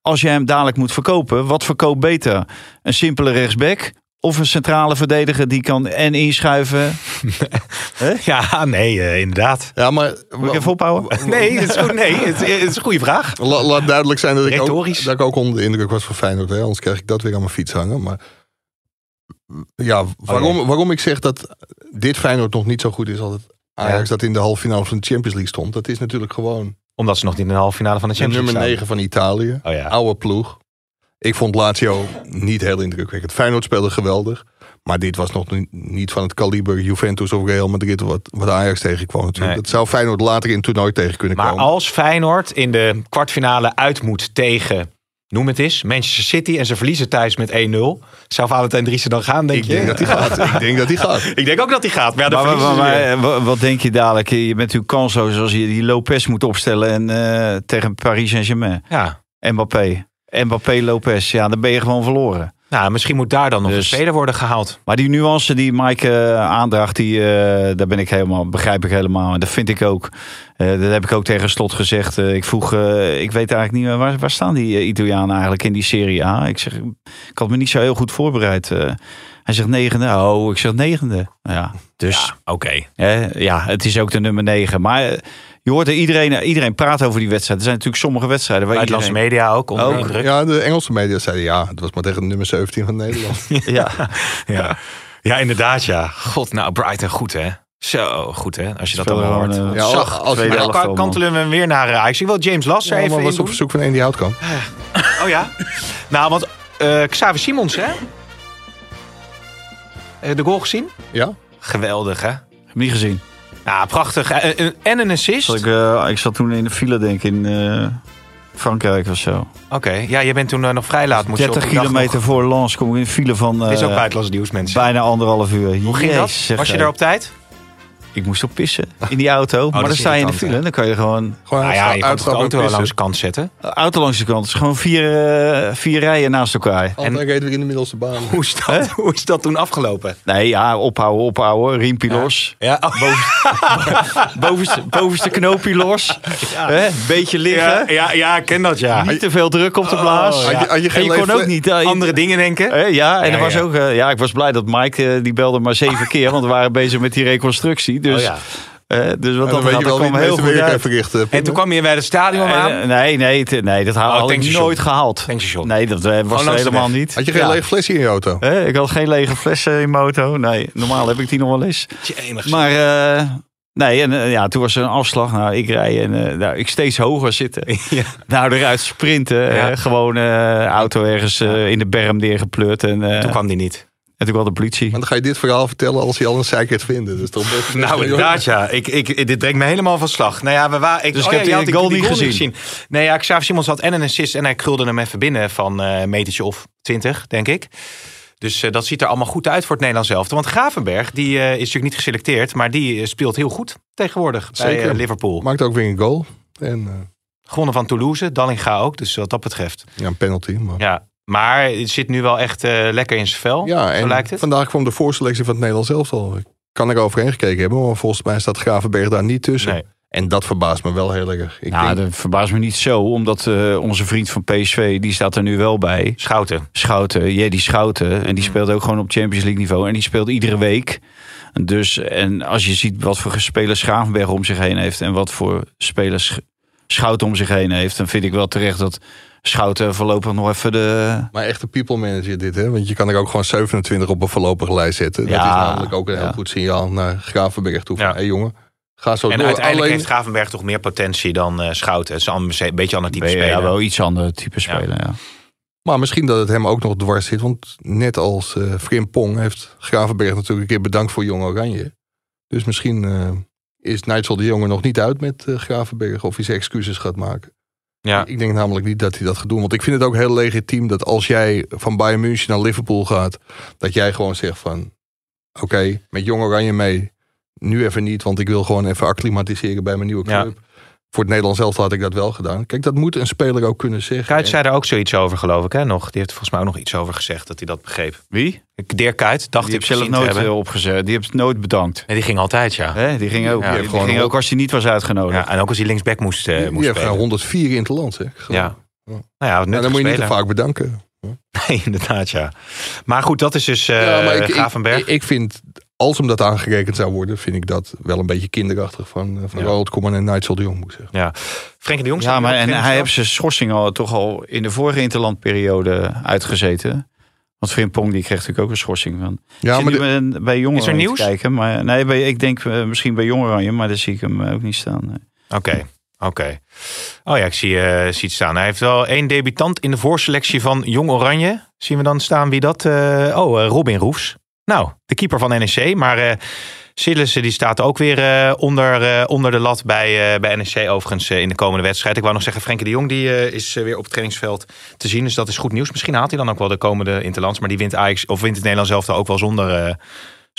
als je hem dadelijk moet verkopen, wat verkoopt beter? Een simpele rechtsback of een centrale verdediger die kan en inschuiven? Ja, nee, eh, inderdaad. Ja, maar Moet ik even ophouden? Nee, het is, goed, nee het, het is een goede vraag. La- laat duidelijk zijn dat ik, ook, dat ik ook onder de indruk was van Feyenoord. Hè? Anders krijg ik dat weer aan mijn fiets hangen. Maar ja, waarom, waarom ik zeg dat dit Feyenoord nog niet zo goed is als het Ajax Ja. dat in de halve finale van de Champions League stond. Dat is natuurlijk gewoon Omdat ze nog niet in de halve finale van de Champions nummer League 9 van Italië. Oh ja. Oude ploeg. Ik vond Lazio niet heel indrukwekkend. Feyenoord speelde geweldig. Maar dit was nog niet- van het kaliber Juventus of Real Madrid wat, wat Ajax tegenkwam natuurlijk. Nee. Dat zou Feyenoord later in het toernooi tegen kunnen Maar komen. als Feyenoord in de kwartfinale uit moet tegen, noem het eens, Manchester City en ze verliezen thuis met 1-0, zou Valentijn Driessen dan gaan, denk ik je? denk dat hij gaat. Ik denk dat hij gaat. Ik denk ook dat hij gaat. Maar ja, Maar, maar, maar, maar, wat denk je dadelijk? Je bent natuurlijk kansloos als je die Lopez moet opstellen en, eh, tegen Paris Saint-Germain. Ja. Mbappé. Mbappé Lopez, ja, dan ben je gewoon verloren. Nou, misschien moet daar dan nog Dus- een speler worden gehaald. Maar die nuance die Mike eh, aandraagt, die, eh, daar ben ik helemaal, begrijp ik helemaal. En dat vind ik ook. Eh, dat heb ik ook tegen Slot gezegd. Ik vroeg, ik weet eigenlijk niet meer, waar, waar staan die Italianen eigenlijk in die Serie A? Ik zeg, ik had me niet zo heel goed voorbereid. Hij zegt negende. Oh, ik zeg negende. Ja, dus Oké. ja, het is ook de nummer negen. Maar je Je hoort er iedereen, iedereen praat over die wedstrijd. Er zijn natuurlijk sommige wedstrijden waar Buitenlandse iedereen... media ook onder Ook. indruk. Ja, de Engelse media zeiden ja, het was maar tegen de nummer 17 van Nederland. Ja. Ja. ja, inderdaad ja. God, nou Brighton goed hè. Zo goed hè, als je dat allemaal hoort. eh, Ja, Zacht. als je dan kantelen we hem weer naar eh, Ajax. Ik wil James Lasser Ja, even maar was op verzoek van Andy Houtkamp. Oh ja? nou, want eh Xavi Simons hè? Eh, De goal gezien? Ja? Geweldig hè? Heb niet gezien. Ja, prachtig. Eh, eh, En een assist. Zat ik, eh, ik zat toen in de file, denk ik, in Frankrijk of zo. Oké, ja, je bent toen nog vrij laat. Moest je op 30 die dag kilometer nog- voor Lens kom ik in de file van is ook buitenlands nieuws, mensen. bijna anderhalf uur. Hoe ging dat? Jezus, Was je er op tijd? Ik moest op pissen in die auto. maar dat dan sta je in de file. Dan kan je gewoon... Gewoon Nou ja, je kan toch de auto en wel langs de kant zetten. Auto langs de kant. Het is gewoon vier, eh, vier rijen naast elkaar. Altijd reden weer in de middelste baan. Hoe is dat, hoe is dat toen afgelopen? Nee, ja, ophouden, ophouden. Riempie los. Ja, oh, Bovenste, bovenste knoopje los. Hè, Beetje liggen. ja, ja, ja, ik ken dat, ja. Niet te veel druk op de blaas. Oh, Had je, had je En je kon ook niet... eh, Andere dingen denken. Hè, ja, en Ja, er was ja. ook... eh, ja, ik was blij dat Mike, die belde maar zeven keer. Want we waren bezig met die reconstructie. Dus, Oh, ja. eh, dus wat dan weet je dat wel wie kwam heel goed werk uit. heeft verricht. eh, En toen kwam je bij het stadion aan. Eh, nee, nee, het- nee, dat ha- Oh, had ik nooit gehaald. Nee, dat eh, was de helemaal niet. Had je geen Ja. lege flesje in je auto? Ik had geen lege flessen in mijn auto. Nee, normaal heb ik die nog wel eens. Maar eh, nee, en ja, toen was er een afslag. Nou, ik rij en eh, nou, ik steeds hoger zitten. Ja. Nou, eruit sprinten. Ja. gewoon eh, auto ergens eh, in de berm neergepleurd. En, eh, Toen kwam die niet. En toen kwam de politie. Want dan ga je dit verhaal vertellen als je al een zeikert vinden. Dus toch best Nou, inderdaad, ja. Ik, ik, dit brengt me helemaal van slag. Nou ja, we waren. Ik, Dus ik oh heb ja, die je had goal niet gezien. Nee, ja, Xavier Simons had en een assist en hij krulde hem even binnen van eh, een metertje of 20, denk ik. Dus eh, dat ziet er allemaal goed uit voor het Nederlands elftal. Want Gravenberg, die eh, is natuurlijk niet geselecteerd, maar die speelt heel goed tegenwoordig bij Zeker. eh, Liverpool. Maakt ook weer een goal. En eh, Gewonnen van Toulouse, Dallinga ook. Dus wat dat betreft. ja, een penalty. Maar... Ja, maar het zit nu wel echt eh, lekker in zijn vel. Ja, Zo en lijkt het. vandaag kwam de voorselectie van het Nederlands elftal. Ik kan er overheen gekeken hebben, maar volgens mij staat Gravenberg daar niet tussen. Nee. En dat verbaast me wel heel erg. Ik Ja, denk, dat verbaast me niet zo. Omdat eh, onze vriend van PSV, die staat er nu wel bij. Schouten. Schouten, Jedi Schouten. En Mm. die speelt ook gewoon op Champions League niveau. En die speelt iedere week. Dus, en als je ziet wat voor spelers Schavenberg om zich heen heeft... en wat voor spelers Sch- Schouten om zich heen heeft... dan vind ik wel terecht dat Schouten voorlopig nog even de... maar echt een people manager dit, hè? Want je kan er ook gewoon 27 op een voorlopige lijst zetten. Dat Ja, is namelijk ook een heel ja. goed signaal naar Gravenberg toe. Van, Ja. hé jongen, ga zo En door. uiteindelijk Alleen, heeft Gravenberg toch meer potentie dan eh, Schouten. Het is een beetje ander type Ja, speler. wel iets ander type speler, ja. maar misschien dat het hem ook nog dwars zit. Want net als eh Frimpong heeft Gravenberg natuurlijk een keer bedankt voor Jong Oranje. Dus misschien eh, is Nigel de Jonge nog niet uit met eh, Gravenberg. Of hij zijn excuses gaat maken. Ja. Ik denk namelijk niet dat hij dat gaat doen. Want ik vind het ook heel legitiem dat als jij van Bayern München naar Liverpool gaat, dat jij gewoon zegt van oké, met Jong Oranje mee. Nu even niet, want ik wil gewoon even acclimatiseren bij mijn nieuwe Ja. Voor het Nederlands zelf had ik dat wel gedaan. Kijk, dat moet een speler ook kunnen zeggen. Kuit zei daar ook zoiets over, geloof ik. Hè? Nog. Die heeft volgens mij ook nog iets over gezegd dat hij dat begreep. Wie? Dirk Kuit dacht Die ik zelf nooit hebben. eh, opgezet. Die heeft nooit bedankt. Nee, die ging altijd, ja. Hè? Die ging ook, Ja, die die ging gewoon ook als hij niet was uitgenodigd. ja. En ook als hij linksback moest, eh Die moest heeft spelen. 104 in het land, zeg. Ja. Nou ja, Nou, dan moet je niet te vaak bedanken. Nee, inderdaad, ja. Maar goed, dat is dus eh ja, maar ik, Gravenberg. Ik, ik vind, als hem dat aangerekend zou worden, vind ik dat wel een beetje kinderachtig van, eh, van Ja. Ronald Koeman en Nigel de Jong, moet ik zeggen. ja. Frenkie de Jong Ja, maar en hij heeft zijn schorsing al toch al in de vorige interlandperiode uitgezeten. Want Frimpong die kreeg natuurlijk ook een schorsing van. Ja, maar de- bij- jongeren Is er nieuws? kijken, maar nee, bij, ik denk eh, misschien bij jongeren, maar daar zie ik hem eh, ook niet staan. nee. Oké, oké. Oh ja, ik zie, eh, zie het staan. Hij heeft wel één debutant in de voorselectie van Jong Oranje. Zien we dan staan wie dat... eh, oh, Robin Roefs. Nou, de keeper van NEC. Maar Sillissen die staat ook weer eh, onder, eh, onder de lat bij, bij NEC overigens in de komende wedstrijd. Ik wou nog zeggen, Frenkie de Jong die, is weer op het trainingsveld te zien. Dus dat is goed nieuws. Misschien haalt hij dan ook wel de komende Interlands. Maar die wint, Ajax, of wint het Nederlands zelf ook wel zonder,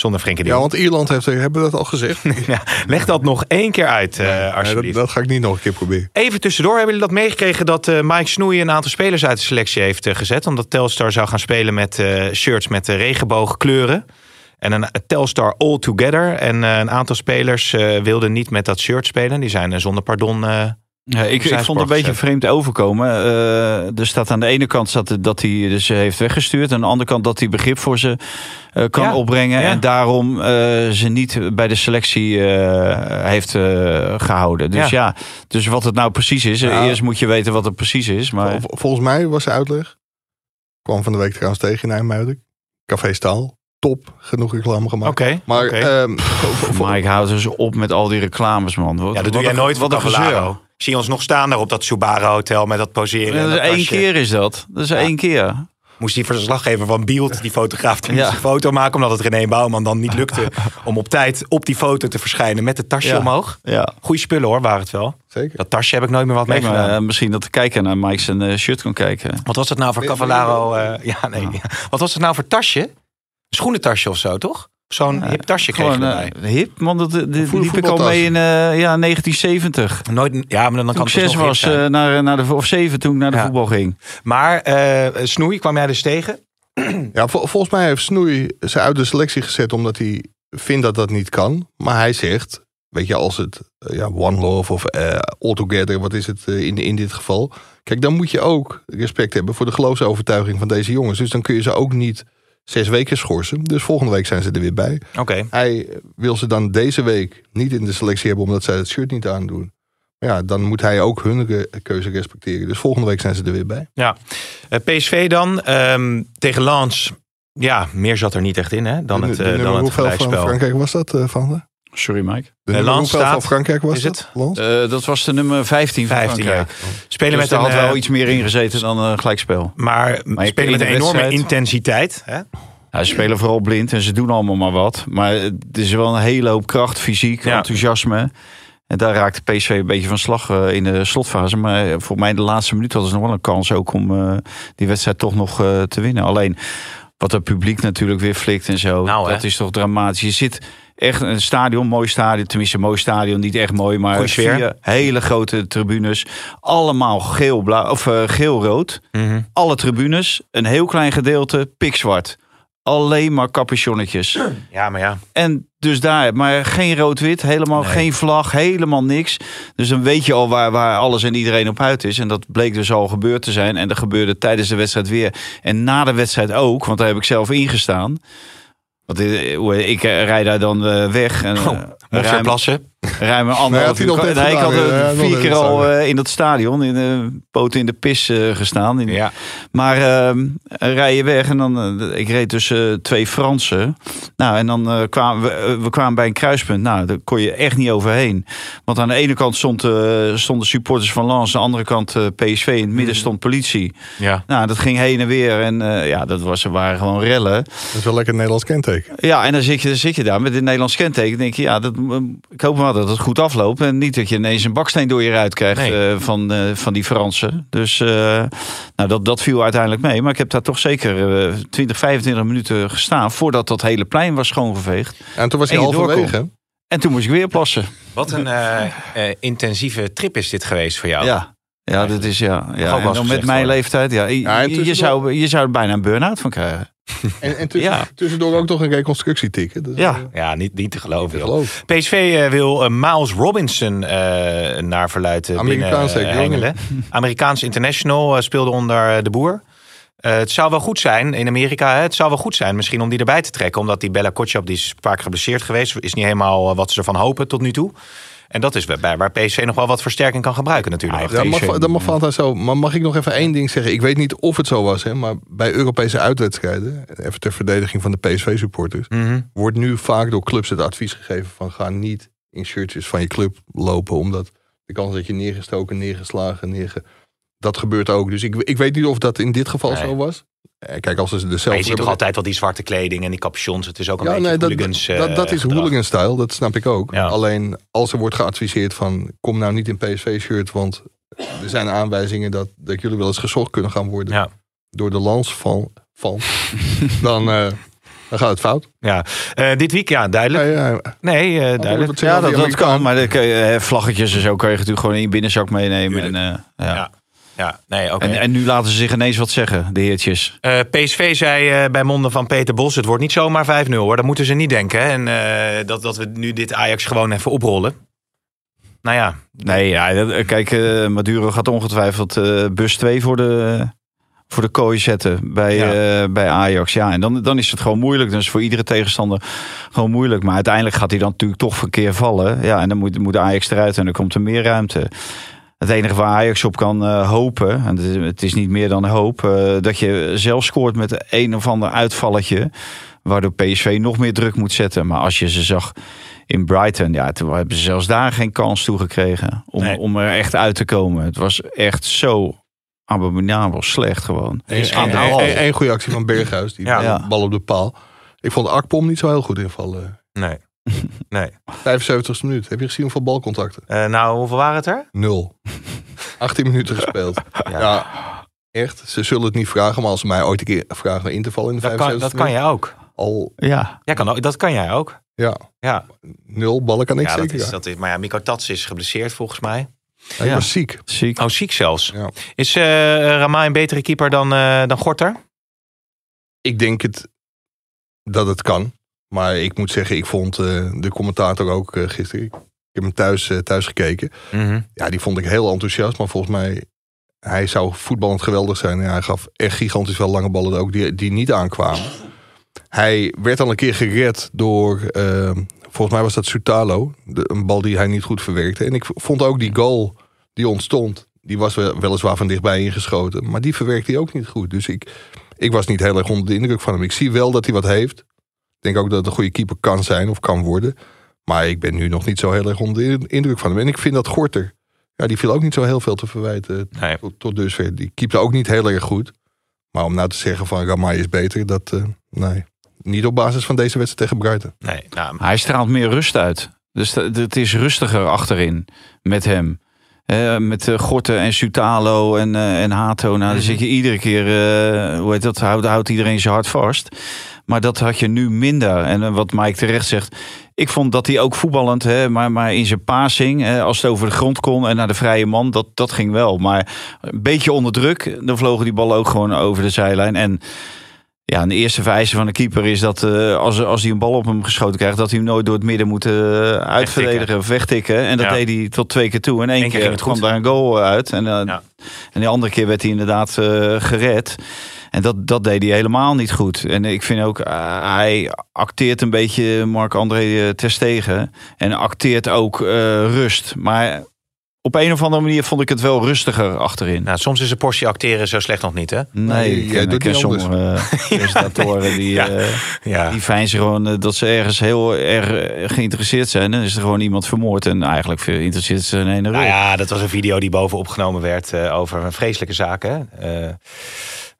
zonder Frenkie de ja, Jong. want Ierland heeft, hebben we dat al gezegd? Ja, leg dat nog één keer uit, eh, Nee, alsjeblieft. dat, dat ga ik niet nog een keer proberen. Even tussendoor, hebben jullie dat meegekregen dat eh, Mike Snoei een aantal spelers uit de selectie heeft eh, gezet? Omdat Telstar zou gaan spelen met eh, shirts met regenboogkleuren. En een Telstar All Together. En eh, een aantal spelers eh, wilden niet met dat shirt spelen. Die zijn eh, zonder pardon eh, Ja, ik, ik vond het een beetje vreemd overkomen. Uh, er staat aan de ene kant dat, dat hij dus heeft weggestuurd. Aan de andere kant dat hij begrip voor ze uh, kan Ja, opbrengen. ja. En daarom uh, ze niet bij de selectie uh, heeft gehouden. Dus ja. dus wat het nou precies is. Ja. Eerst moet je weten wat het precies is. Maar Vol- Volgens mij was de uitleg. Kwam van de week trouwens tegen in IJmuiden. Café Staal. Top. Genoeg reclame gemaakt. Oké. Maar ehm, voor- voor- Mike, houd dus op met al die reclames, man. Wat, ja, dat doe jij nooit wat wat een gezeur. Zie ons nog staan daar op dat Subaru Hotel met dat poseren. Ja, en dat is dat één tasje. keer is dat. Dat is één keer. Moest die verslaggever van Beeld, die fotograaf, die Ja. moest een foto maken. Omdat het René Bouwman dan niet lukte om op tijd op die foto te verschijnen met het tasje Ja. omhoog. Ja. Goeie spullen hoor, waren het wel. Zeker. Dat tasje heb ik nooit meer wat mee eh, misschien dat de kijker naar Mike zijn eh, shirt kan kijken. Wat was het nou voor Nee, Cavallaro? eh, ja, nee. Wat was het nou voor tasje? Een schoenentasje of zo, toch? Zo'n hip tasje kreeg je Gewoon erbij. eh, hip, want dat, liep ik al mee in eh, ja, 1970. Nooit, ja, maar dan Toen kan ik het zes was, eh, naar, naar de, of zeven toen ik naar de Ja. voetbal ging. Maar eh Snoei, kwam jij dus tegen? Ja, vol- volgens mij heeft Snoei ze uit de selectie gezet omdat hij vindt dat dat niet kan. Maar hij zegt, weet je, als het ja, One Love of eh All Together, wat is het in, in dit geval? Kijk, dan moet je ook respect hebben voor de geloofsovertuiging van deze jongens. Dus dan kun je ze ook niet zes weken schorsen. Dus volgende week zijn ze er weer bij. Oké. Hij wil ze dan deze week niet in de selectie hebben omdat zij het shirt niet aandoen. Ja, dan moet hij ook hun keuze respecteren. Dus volgende week zijn ze er weer bij. Ja. Eh, PSV dan, ehm, tegen Lens. Ja, meer zat er niet echt in hè, dan De- het, de eh, dan het hoeveel van gelijkspel. Frankrijk was dat, eh, Van de? Sorry Mike. De Eh, Lans hoeveel staat- van Frankrijk was is het? Eh, dat was de nummer 15 van 15 jaar. Frankrijk. Spelen Dus met daar een, had wel eh, iets meer ingezeten dan een gelijkspel. Maar, spelen met een de enorme wedstrijd- intensiteit. Hè? Ja, ze spelen vooral blind en ze doen allemaal maar wat. Maar het is wel een hele hoop kracht, fysiek, Ja. enthousiasme. En daar raakte PSV een beetje van slag eh, in de slotfase. Maar voor mij in de laatste minuut hadden ze nog wel een kans ook om eh, die wedstrijd toch nog eh, te winnen. Alleen wat het publiek natuurlijk weer flikt en zo. Nou, hè. dat is toch dramatisch. Je zit echt een stadion, mooi stadion. Tenminste, mooi stadion, niet echt mooi. Maar vier hele grote tribunes. Allemaal geel-blauw of eh, geel-rood. Mhm. Alle tribunes. Een heel klein gedeelte pikzwart. Alleen maar capuchonnetjes. Ja, maar ja. En dus daar, maar geen rood-wit, helemaal Nee. geen vlag, helemaal niks. Dus dan weet je al waar, waar alles en iedereen op uit is. En dat bleek dus al gebeurd te zijn. En dat gebeurde tijdens de wedstrijd weer. En na de wedstrijd ook, want daar heb ik zelf ingestaan. Want eh, hoe- ik eh, rijd daar dan eh, weg. En, Oh, ruim- plassen? Ruim een Nee, anderhalf uur. ik had er ja, nog vier keer al eh, in dat stadion, in de poten in de pis eh, gestaan. In, Ja. maar ehm rij je weg en dan, eh, ik reed tussen twee Fransen. Nou, en dan eh, kwamen we, eh, we kwamen bij een kruispunt. Nou, daar kon je echt niet overheen. Want aan de ene kant stond, eh, stonden supporters van Lens, aan de andere kant eh, PSV. In het midden stond politie. Ja. Nou, dat ging heen en weer. En eh, ja, dat was, er waren gewoon rellen. Dat is wel lekker een Nederlands kenteken. Ja, en dan zit je, dan zit je daar met dit Nederlands kenteken. Dan denk je, ja, dat, ik hoop maar dat het goed afloopt. En niet dat je ineens een baksteen door je ruit krijgt Nee. eh, van, eh, van die Fransen. Dus eh, nou, dat, dat viel uiteindelijk mee. Maar ik heb daar toch zeker eh 20, 25 minuten gestaan... voordat dat hele plein was schoongeveegd. En toen was je halverwege. En toen moest ik weer plassen. Wat een eh, eh, intensieve trip is dit geweest voor jou. Ja. Ja, dat is ja. ja. En dan met mijn leeftijd, ja. Je, zou, je zou er bijna een burn-out van krijgen. En, en Ja. tussendoor ook nog een reconstructieticket. Dus, Ja. Ja, niet, niet te geloven. PSV eh, wil eh, Miles Robinson eh, naar verluid eh, binnen Amerikaans, zeker, hengelen. Amerikaans international speelde onder de boer. Het zou wel goed zijn in Amerika. Hè, het zou wel goed zijn misschien om die erbij te trekken. Omdat die Bella Kotschap, die is vaak geblesseerd geweest. Is niet helemaal wat ze ervan hopen tot nu toe. En dat is bij waar PSV nog wel wat versterking kan gebruiken natuurlijk. Ja, mag, dat mag altijd zo. Maar mag ik nog even één ding zeggen? Ik weet niet of het zo was, hè, maar bij Europese uitwedstrijden, even ter verdediging van de PSV-supporters, Mhm. wordt nu vaak door clubs het advies gegeven van ga niet in shirtjes van je club lopen, omdat de kans dat je neergestoken, neergeslagen, neerge... dat gebeurt ook. Dus ik, ik weet niet of dat in dit geval Nee. zo was. Eh, Kijk, als ze zelf Maar je ziet toch altijd wel die zwarte kleding en die capuchons. Het is ook een Ja, beetje nee, dat, hooligans eh, dat, dat is gedrag. hooligan-style, dat snap ik ook. Ja. Alleen als er wordt geadviseerd van kom nou niet in PSV-shirt, want er zijn aanwijzingen dat, dat jullie wel eens gezocht kunnen gaan worden Ja. door de lans van, van dan, eh, dan gaat het fout. Ja. Eh, dit week, ja, duidelijk. Ja, ja. Nee, eh, duidelijk. Wat Ja, dat, dat kan. Maar dan kun je, eh, vlaggetjes en zo kan je natuurlijk gewoon in je binnenzak meenemen. En, eh, ja. Ja. Nee, oké. En, en nu laten ze zich ineens wat zeggen, de heertjes. Eh, PSV zei eh, bij monden van Peter Bos: het wordt niet zomaar 5-0 hoor. Dat moeten ze niet denken. hè. En eh, dat, dat we nu dit Ajax gewoon even oprollen. Nou ja, Nee, ja, kijk, Maduro gaat ongetwijfeld bus 2 voor de, voor de kooi zetten bij, Ja. bij Ajax. Ja, en dan, dan is het gewoon moeilijk. Dus voor iedere tegenstander gewoon moeilijk. Maar uiteindelijk gaat hij dan natuurlijk toch verkeer vallen. Ja, en dan moet, moet Ajax eruit en dan komt er meer ruimte. Het enige waar Ajax op kan eh, hopen, en het is, het is niet meer dan hoop, eh, dat je zelf scoort met een of ander uitvalletje. Waardoor PSV nog meer druk moet zetten. Maar als je ze zag in Brighton, ja, toen hebben ze zelfs daar geen kans toe gekregen om, Nee. om er echt uit te komen. Het was echt zo abominabel slecht gewoon. Eén goede actie van Berghuis. Die Ja. bal op de paal. Ik vond Akpom niet zo heel goed invallen. nee. nee. 75 minuut. Heb je gezien hoeveel balcontacten? Eh, nou, hoeveel waren het er? Nul. 18 minuten gespeeld. Ja. echt. Ze zullen het niet vragen. Maar als ze mij ooit een keer vragen om in te vallen in de Dat kan, 75 dat kan jij ook. Al, Ja, Ja, kan ook. Dat kan jij ook. ja. Ja, Nul ballen kan ik ja dat zeker. is, ja. dat is, maar ja, Miko Tats is geblesseerd volgens mij. Hij Ja. was ziek. ziek. Oh, ziek zelfs. Ja. Is eh Ramai een betere keeper dan, eh, dan Gorter? Ik denk het, dat het kan. Maar ik moet zeggen, ik vond eh, de commentator ook eh, gisteren. Ik heb hem thuis, eh, thuis gekeken. Mhm. Ja, die vond ik heel enthousiast. Maar volgens mij, hij zou voetballend geweldig zijn. Hij gaf echt gigantisch veel lange ballen ook die, die niet aankwamen. Hij werd al een keer gered door, eh, volgens mij was dat Sutalo. De, een bal die hij niet goed verwerkte. En ik vond ook die goal die ontstond. Die was wel- weliswaar van dichtbij ingeschoten. Maar die verwerkte hij ook niet goed. Dus ik, ik was niet heel erg onder de indruk van hem. Ik zie wel dat hij wat heeft. Ik denk ook dat het een goede keeper kan zijn of kan worden. Maar ik ben nu nog niet zo heel erg onder de indruk van hem. En ik vind dat Gorter, ja, die viel ook niet zo heel veel te verwijten Nee. tot, tot dusver. Die keepte ook niet heel erg goed. Maar om nou te zeggen van Ramai is beter, dat eh, nee. Niet op basis van deze wedstrijd tegen Brighton. Nee, nou, Hij straalt meer rust uit. Dus het is rustiger achterin met hem. Met uh, Gorten en Sutalo en, eh, en Hato. Nou, dan Mhm. zit je iedere keer, eh, hoe heet dat, houdt, houdt iedereen zijn hart vast. Maar dat had je nu minder. En wat Mike terecht zegt, ik vond dat hij ook voetballend, hè, maar, maar in zijn passing, hè, als het over de grond kon en naar de vrije man, dat, dat ging wel. Maar een beetje onder druk, dan vlogen die ballen ook gewoon over de zijlijn. En ja, de eerste vereiste van de keeper is dat eh, als, als hij een bal op hem geschoten krijgt, dat hij hem nooit door het midden moet eh, uitverdedigen of wegtikken. En dat Ja. deed hij tot twee keer toe. En één Eén keer keer, kwam daar een goal uit. En, Ja. en de andere keer werd hij inderdaad gered. En dat, dat deed hij helemaal niet goed. En ik vind ook, hij acteert een beetje Marc-André eh, Terstegen. En acteert ook rust. Maar op een of andere manier vond ik het wel rustiger achterin. nou, soms is een portie acteren zo slecht nog niet, hè? Nee, Nee, ik ken, sommige eh, presentatoren die, Ja. eh, Ja. die fijn zijn gewoon eh, dat ze ergens heel erg geïnteresseerd zijn. Dan is er gewoon iemand vermoord en eigenlijk veel interesseert ze in een Nou ja, dat was een video die boven opgenomen werd eh, over een vreselijke zaak.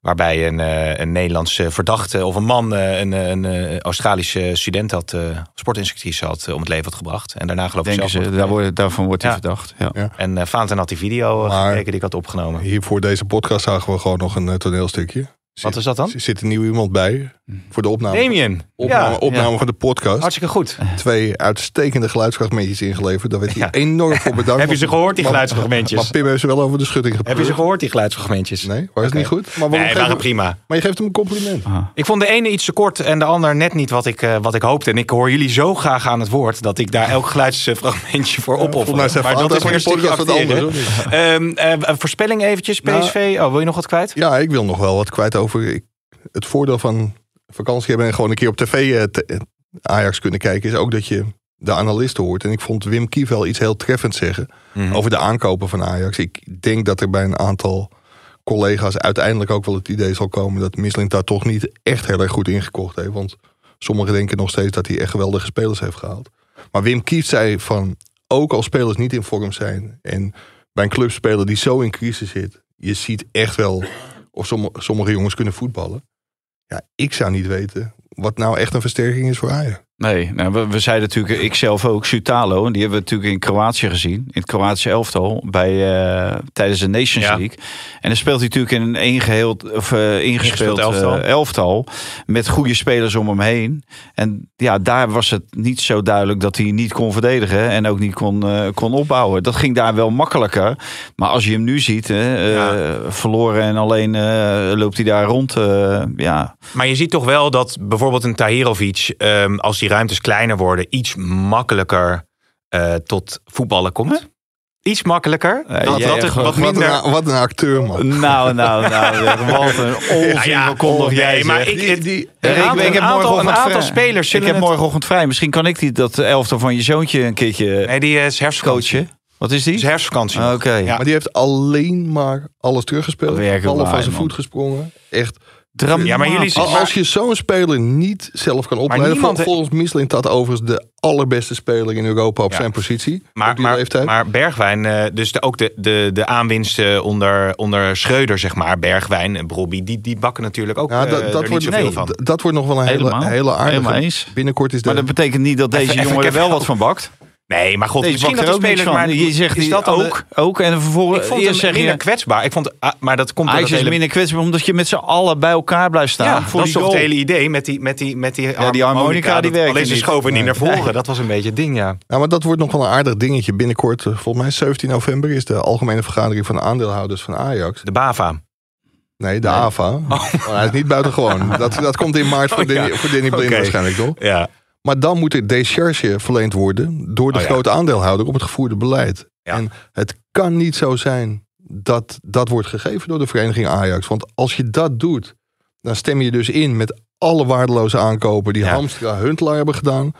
Waarbij een, eh, een Nederlandse verdachte of een man eh, een, een, eh, Australische student had, eh sportinstructrice had om het leven had gebracht. En daarna geloof ik zelf ze, daar wordt, daarvan wordt hij Ja. verdacht. Ja. En uh, Vaanten had die video Maar- gekeken die ik had opgenomen. Hier voor deze podcast zagen we gewoon nog een toneelstukje. Wat is dat dan? Er zit een nieuw iemand bij voor de opname. Damien. Opname, Ja, opname ja. van de podcast. hartstikke goed. Twee uitstekende geluidsfragmentjes ingeleverd. Daar werd hij Ja. enorm voor bedankt. Heb je ze gehoord, die geluidsfragmentjes? Maar Pim heeft ze wel over de schutting Heb je ze gehoord, die geluidsfragmentjes? Nee, was het niet goed? Maar, Nee, waren je- prima. maar je geeft hem een compliment. Ik vond de ene iets te kort en de ander net niet wat ik, eh, wat ik hoopte. En ik hoor jullie zo graag aan het woord dat ik daar elk geluidsfragmentje voor opoffer. Maar dat is weer de een stukje acteren. Ehm, eh, een voorspelling eventjes, Nou, PSV. oh, wil je nog wat kwijt? Ja, ik wil nog wel wat kwijt over ik- het voordeel van vakantie hebben en gewoon een keer op tv eh, eh, Ajax kunnen kijken, is ook dat je de analisten hoort. En ik vond Wim Kief wel iets heel treffends zeggen Mhm. over de aankopen van Ajax. Ik denk dat er bij een aantal collega's uiteindelijk ook wel het idee zal komen dat Misselink daar toch niet echt heel erg goed ingekocht heeft. Want sommigen denken nog steeds dat hij echt geweldige spelers heeft gehaald. Maar Wim Kief zei van, ook als spelers niet in vorm zijn en bij een clubspeler die zo in crisis zit, je ziet echt wel of sommige, jongens kunnen voetballen. Ja, ik zou niet weten wat nou echt een versterking is voor Ajax. Nee, nou, we, we zeiden natuurlijk, ik zelf ook, Sutalo. En die hebben we natuurlijk in Kroatië gezien. In het Kroatische elftal. Bij, eh, tijdens de Nations Ja. League. En dan speelt hij natuurlijk in een ingeheel, of, eh, ingespeeld elftal. elftal. elftal. Met goede spelers om hem heen. En ja, daar was het niet zo duidelijk dat hij niet kon verdedigen. En ook niet kon, eh, kon opbouwen. Dat ging daar wel makkelijker. Maar als je hem nu ziet, eh, Ja. verloren en alleen eh, loopt hij daar rond. eh, ja, Maar je ziet toch wel dat bijvoorbeeld een Tahirovic, ehm, als die ruimtes kleiner worden, iets makkelijker eh, tot voetballen komt. Iets makkelijker. Dat, dat gewoon- wat Wat minder... een, wat een acteur, man. Nou, nou, nou. Wat een onzin. Ja, kon nog jij maar zeggen? ik- Die, die, Een ik, aantal- ik heb een aantal- een aantal spelers Ik heb het- morgenochtend vrij. Misschien kan ik die, dat elftal van je zoontje een keertje Nee, die is herfstvakantie. coachen. Wat is die? Is herfstvakantie. Oké. Ja. Maar die heeft alleen maar alles teruggespeeld. Ballen van zijn voet gesprongen. Echt. Dramatisch. Ja, maar jullie- Als je zo'n speler niet zelf kan opleiden. niemand- vol- volgens Michelin dat overigens de allerbeste speler in Europa op Ja. zijn positie. Maar, op die maar, leeftijd. maar Bergwijn, eh, dus de, ook de, de, de aanwinsten onder, onder Schreuder, zeg maar. Bergwijn en Brobby, die, die bakken natuurlijk ook ja, eh, dat, er dat, niet wordt, zoveel nee, van. dat wordt nog wel een hele, Helemaal. hele aardige. Helemaal eens. Binnenkort is de... Maar dat betekent niet dat deze Even- jongen ik er wel- wat van bakt. Nee, maar god, Deze misschien dat de van. Maar Je zegt is die dat de- ook, ook. En vervolgens ik vond hem zeg minder je... kwetsbaar. Ik vond, ah, maar dat komt door dat is hele... minder kwetsbaar omdat je met z'n allen bij elkaar blijft staan. Ja, voor dat die is het hele idee met die, met die, met die, Ja, die harmonica, die werkte Alleen ze niet. schoven niet naar voren. Dat was een beetje het ding, ja. Ja, maar dat wordt nog wel een aardig dingetje. Binnenkort, eh, volgens mij 17 november, is de algemene vergadering van de aandeelhouders van Ajax. De BAVA. Nee, de AVA. Maar hij is niet buitengewoon. Dat, dat komt in maart voor, Oh, ja. Danny, voor Danny Blind Oké. waarschijnlijk toch? Ja. Maar dan moet er decharge verleend worden door de Oh ja. grote aandeelhouder op het gevoerde beleid. Ja. En het kan niet zo zijn dat dat wordt gegeven door de vereniging Ajax. Want als je dat doet, dan stem je dus in met alle waardeloze aankopen die Ja. Hamstra Huntelaar hebben gedaan.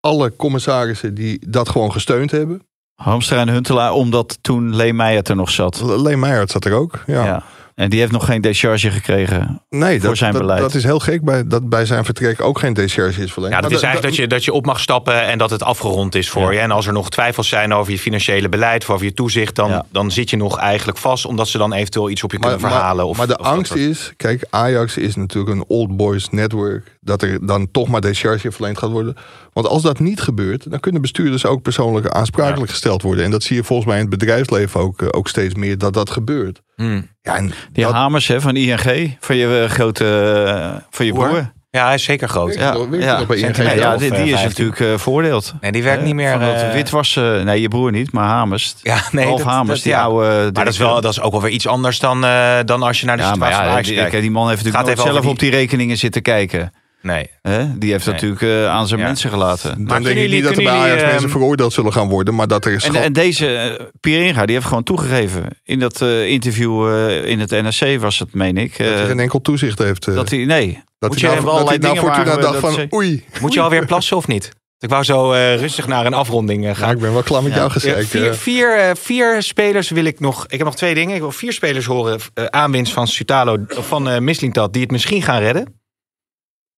Alle commissarissen die dat gewoon gesteund hebben. Hamstra en Huntelaar, omdat toen Lee Meijer er nog zat. Meijert zat er ook. Ja. En die heeft nog geen decharge gekregen. Nee, Voor dat, zijn dat, beleid. dat is heel gek bij, dat bij zijn vertrek ook geen decharge is verleend. Ja, dat Maar is eigenlijk dat je, dat je op mag stappen en dat het afgerond is voor Ja. je. En als er nog twijfels zijn over je financiële beleid, of over je toezicht, dan, Ja. dan zit je nog eigenlijk vast, omdat ze dan eventueel iets op je kunnen verhalen. Of, maar de of angst is, kijk, Ajax is natuurlijk een old boys network. Dat er dan toch maar decharge verleend gaat worden. Want als dat niet gebeurt, dan kunnen bestuurders ook persoonlijk aansprakelijk gesteld worden. En dat zie je volgens mij in het bedrijfsleven ook, eh, ook steeds meer dat dat gebeurt. Hmm. Ja, en Die dat, Hamers hè, van ING, van je eh, grote eh, van je Broer? Ja, hij is zeker groot. Ja. Die, die is 15. natuurlijk eh voordeeld. Nee, die werkt niet meer. Eh, witwassen, nee, je broer niet, maar Hamers. Ja, nee, dat- Hamers, dat- die ja. oude. Maar dat is, wel, dat is ook wel weer iets anders dan, eh, dan als je naar de situatie die, kijkt. kijk, die man heeft natuurlijk Gaat nooit even zelf op die rekeningen zitten kijken. Nee. Hè? Die heeft Nee. natuurlijk eh, aan zijn Ja. mensen gelaten. dan denk ik jullie- niet dat er bij Ajax mensen ehm, veroordeeld zullen gaan worden. Maar dat er En, schand- en deze uh, Pierre Inga, die heeft gewoon toegegeven. In dat eh, interview eh, in het NRC was het, meen ik. eh, dat er geen enkel toezicht heeft. eh, dat hij, nee. dat moet hij je nou, dat hij allerlei nou dingen waar dacht van ze- oei. Moet je alweer plassen of niet? Ik wou zo eh, rustig naar een afronding eh, Ja, gaan. ik ben wel klaar met Ja. jou Ja, gezegd. vier, vier, eh, vier spelers wil ik nog. Ik heb nog twee dingen. Ik wil vier spelers horen. eh, aanwinst van Sutalo van eh Mislintat die het misschien gaan redden.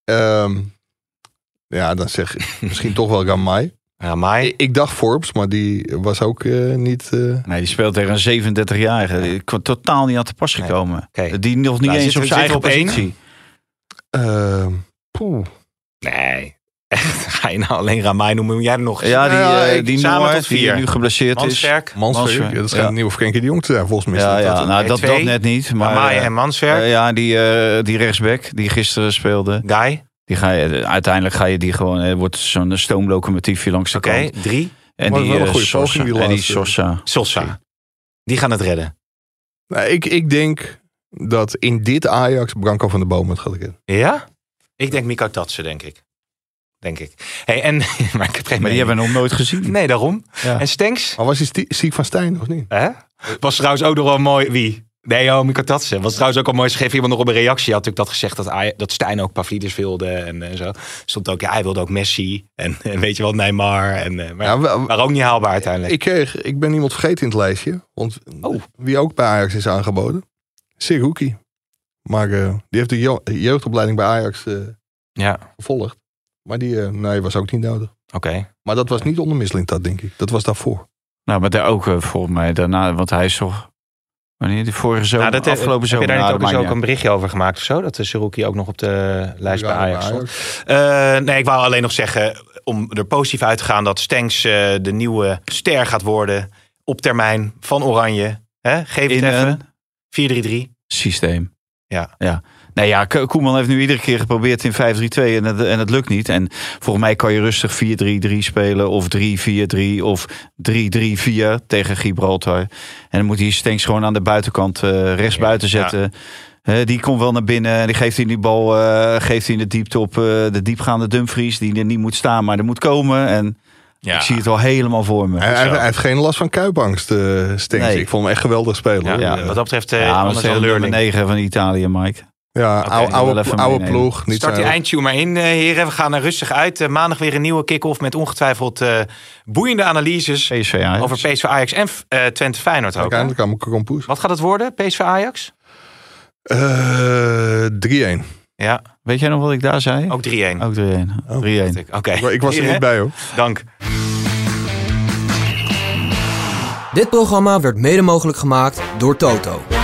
Ehm, ja, dan zeg ik misschien toch wel Ramai. Ja, Mai. Ik, dacht Forbes, maar die was ook eh, niet... eh, Nee, die speelt tegen een 37-jarige. Die kwam totaal niet aan te pas Nee. gekomen. Oké. Die nog niet Nou, eens op zijn eigen positie. ehm, poeh. Nee. Echt, ga je nou alleen Ramai noemen? Moet jij er nog Ja, die, Ja, eh, ik- die samen Noor, tot die vier. nu geblesseerd is. Manswerk. Dat schijnt ja. een nieuwe Frenkie de Jong te zijn, volgens mij. Ja, is dat ja dat. nou, Nee, dat, dat net niet. Maar Ramai eh, en Manswerk. eh, ja, die, eh, die rechtsback die gisteren speelde. Guy. Die ga je, uiteindelijk ga je die gewoon... Wordt zo'n stoomlocomotiefje langs de Oké, kant. drie. En die, wel een eh, goede Sosa. die En die. Sosa. Sosa. Die gaan het redden. Nou, ik, ik denk dat in dit Ajax Branco van de Boom het gaat redden. Ja? Ik denk Mika Tatsen, denk ik. Denk ik. Hey, en, maar ik heb geen Maar die mening. hebben we nog nooit gezien. Nee, daarom. Ja. En Stenks? Maar was hij ziek van Stijn of niet? Hè? Was trouwens ook nog wel mooi. Wie? Nee, oh, Mika Tatsen. Was trouwens ook al mooi. Schreef iemand nog op een reactie. Had natuurlijk dat gezegd dat, Aj- dat Stijn ook Pavlidis wilde. En, en zo. Stond ook, ja, hij wilde ook Messi. En, en weet je wat, Neymar. En, eh, maar, Ja, we- maar ook niet haalbaar uiteindelijk. ik, kreeg, ik ben iemand vergeten in het lijstje. Want Oh. wie ook bij Ajax is aangeboden. Seruki. Maar eh, die heeft de jeugdopleiding bij Ajax eh, ja, gevolgd. Maar die eh, nee, was ook niet nodig. oké. Maar dat was niet onder Mislintat, denk ik. Dat was daarvoor. Nou, maar daar ook eh, volgens mij daarna. Want hij is toch... Wanneer? Die vorige zomer? Nou, dat, afgelopen heb zomer? je daar niet Nou, ook dat eens ook een berichtje over gemaakt of zo? Dat de Seruki ook nog op de lijst bij Ja, Ajax stond. Eh, nee, ik wou alleen nog zeggen, om er positief uit te gaan, dat Stenks eh, de nieuwe ster gaat worden op termijn van Oranje. Hè? Geef In het even. een 4-3-3. systeem. Ja. ja. Nee, ja, Ko- Koeman heeft nu iedere keer geprobeerd in 5-3-2 en het, en het lukt niet. En volgens mij kan je rustig 4-3-3 spelen of 3-4-3 of 3-3-4 tegen Gibraltar. En dan moet hij Stenks gewoon aan de buitenkant eh rechts buiten zetten. Hè, die komt wel naar binnen en die geeft hij die bal eh, geeft hij in de diepte op eh, de diepgaande Dumfries. Die er niet moet staan, maar er moet komen. En Ja. Ik zie het al helemaal voor me. Hij, hij- Zo. hij heeft geen last van kuipangst, eh Stenks. Nee. Ik vond hem echt geweldig spelen. Ja, wat dat betreft, uh, ja, maar anders het dan is nummer learning. 9 van Italië, Mike. Ja Oké, oude, ploeg. Niet Start die eindtune maar in, eh, heren. We gaan er rustig uit. Eh, maandag weer een nieuwe kick-off met ongetwijfeld eh, boeiende analyses PSV Ajax. over PSV Ajax en eh, Twente Feyenoord ook. Uiteindelijk aan mijn kompoes. Wat gaat het worden, PSV Ajax? Eh 3-1. Ja, Weet jij nog wat ik daar zei? ook 3-1. Ook 3-1. Oh. 3-1. Oké. Ik was er niet bij hoor. Dank. Dit programma werd mede mogelijk gemaakt door Toto.